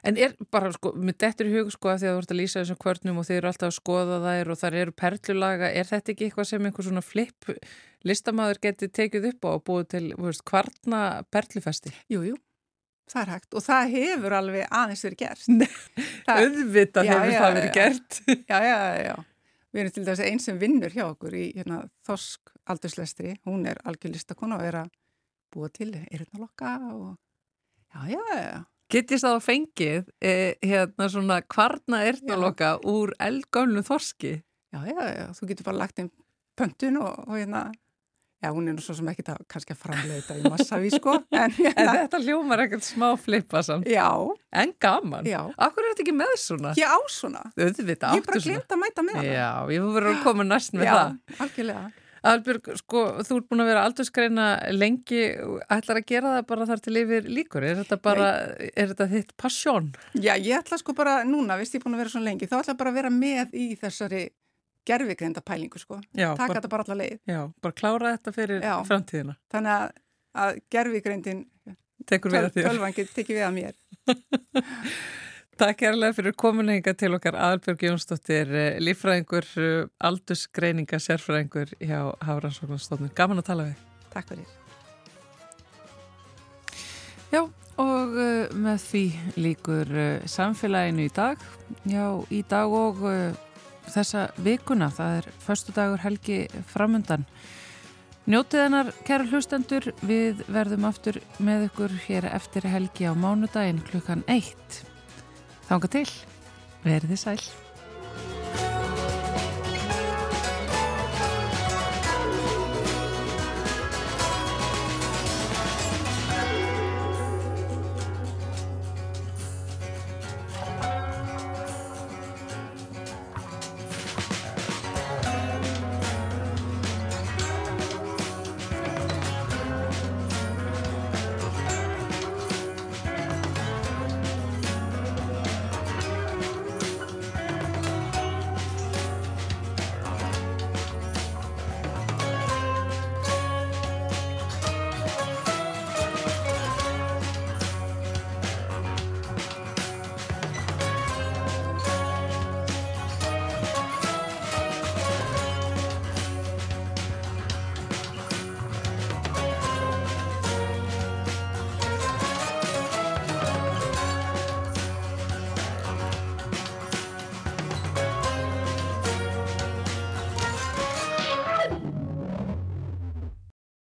Speaker 2: En er bara, sko, með dettur í hug, sko, að því að þú ert að lýsa þessum kvörnum og þið eru alltaf að skoða þær og þar eru perlulaga, er þetta ekki eitthvað sem einhver svona flip listamæður geti tekið upp á og búið til, þú veist, kvarna perlufesti?
Speaker 7: Jú, jú, það er hægt og það hefur alveg aðeins verið gert. Það,
Speaker 2: Auðvitað
Speaker 7: Já,
Speaker 2: hefur
Speaker 7: já,
Speaker 2: það verið gert.
Speaker 7: já, já, já. Við erum til dæs einn sem vinnur hjá okkur í hérna, Þorsk aldurslestri, hún er algjörlistakona og er að búa til eyrnalokka og já, já, já, já.
Speaker 2: Get ég stáð að fengið eh, hérna svona kvarna erðnaloka úr eldgömlu þorski?
Speaker 7: Já, já, já, þú getur bara lagt inn pöntun og, og hérna, já, hún er nú svo sem ekki það kannski að framlega þetta í massaví, sko, en
Speaker 2: En
Speaker 7: hérna,
Speaker 2: þetta hljómar ekkert smá flippa samt.
Speaker 7: já,
Speaker 2: En gaman.
Speaker 7: já,
Speaker 2: Akkur er þetta ekki með svona?
Speaker 7: ég á svona, ég er bara
Speaker 2: áttu svona.
Speaker 7: glemt að mæta með hana.
Speaker 2: Já, ég verður að koma næst með
Speaker 7: já,
Speaker 2: það.
Speaker 7: algjörlega.
Speaker 2: Albjörg, sko, þú ert búin að vera aldursgreina lengi, ætlar að gera það bara þar til yfir líkur, er þetta bara, er þetta þitt passjón?
Speaker 7: Já, ég ætla sko bara núna, veist ég búin að vera svona lengi, þá ætla ég bara að vera með í þessari gerfigreinda pælingu, sko.
Speaker 2: Já,
Speaker 7: Taka
Speaker 2: bara,
Speaker 7: þetta bara alla leið.
Speaker 2: já, bara klára þetta fyrir
Speaker 7: Já.
Speaker 2: framtíðina.
Speaker 7: Þannig að, að gerfigreindin,
Speaker 2: Tekur við að þér.
Speaker 7: tölvan getur tekið við að mér.
Speaker 2: Takk kærlega fyrir komin hinga til okkar Albjörg Jónsdóttir, eh, líffræðingur, eh, aldursgreininga, sérfræðingur hjá Hafrannsóknarstofnun. Gaman að tala við.
Speaker 7: Takk fyrir.
Speaker 2: Já, og uh, með því líkur samfélaginu í dag. Já, í dag og þessa vikuna, það er förstu dagur helgi framundan. Njótið hennar, kæra hlustendur, við verðum aftur með ykkur hér eftir helgi á mánudaginn klukkan eitt. Þanga til, verðið sæl.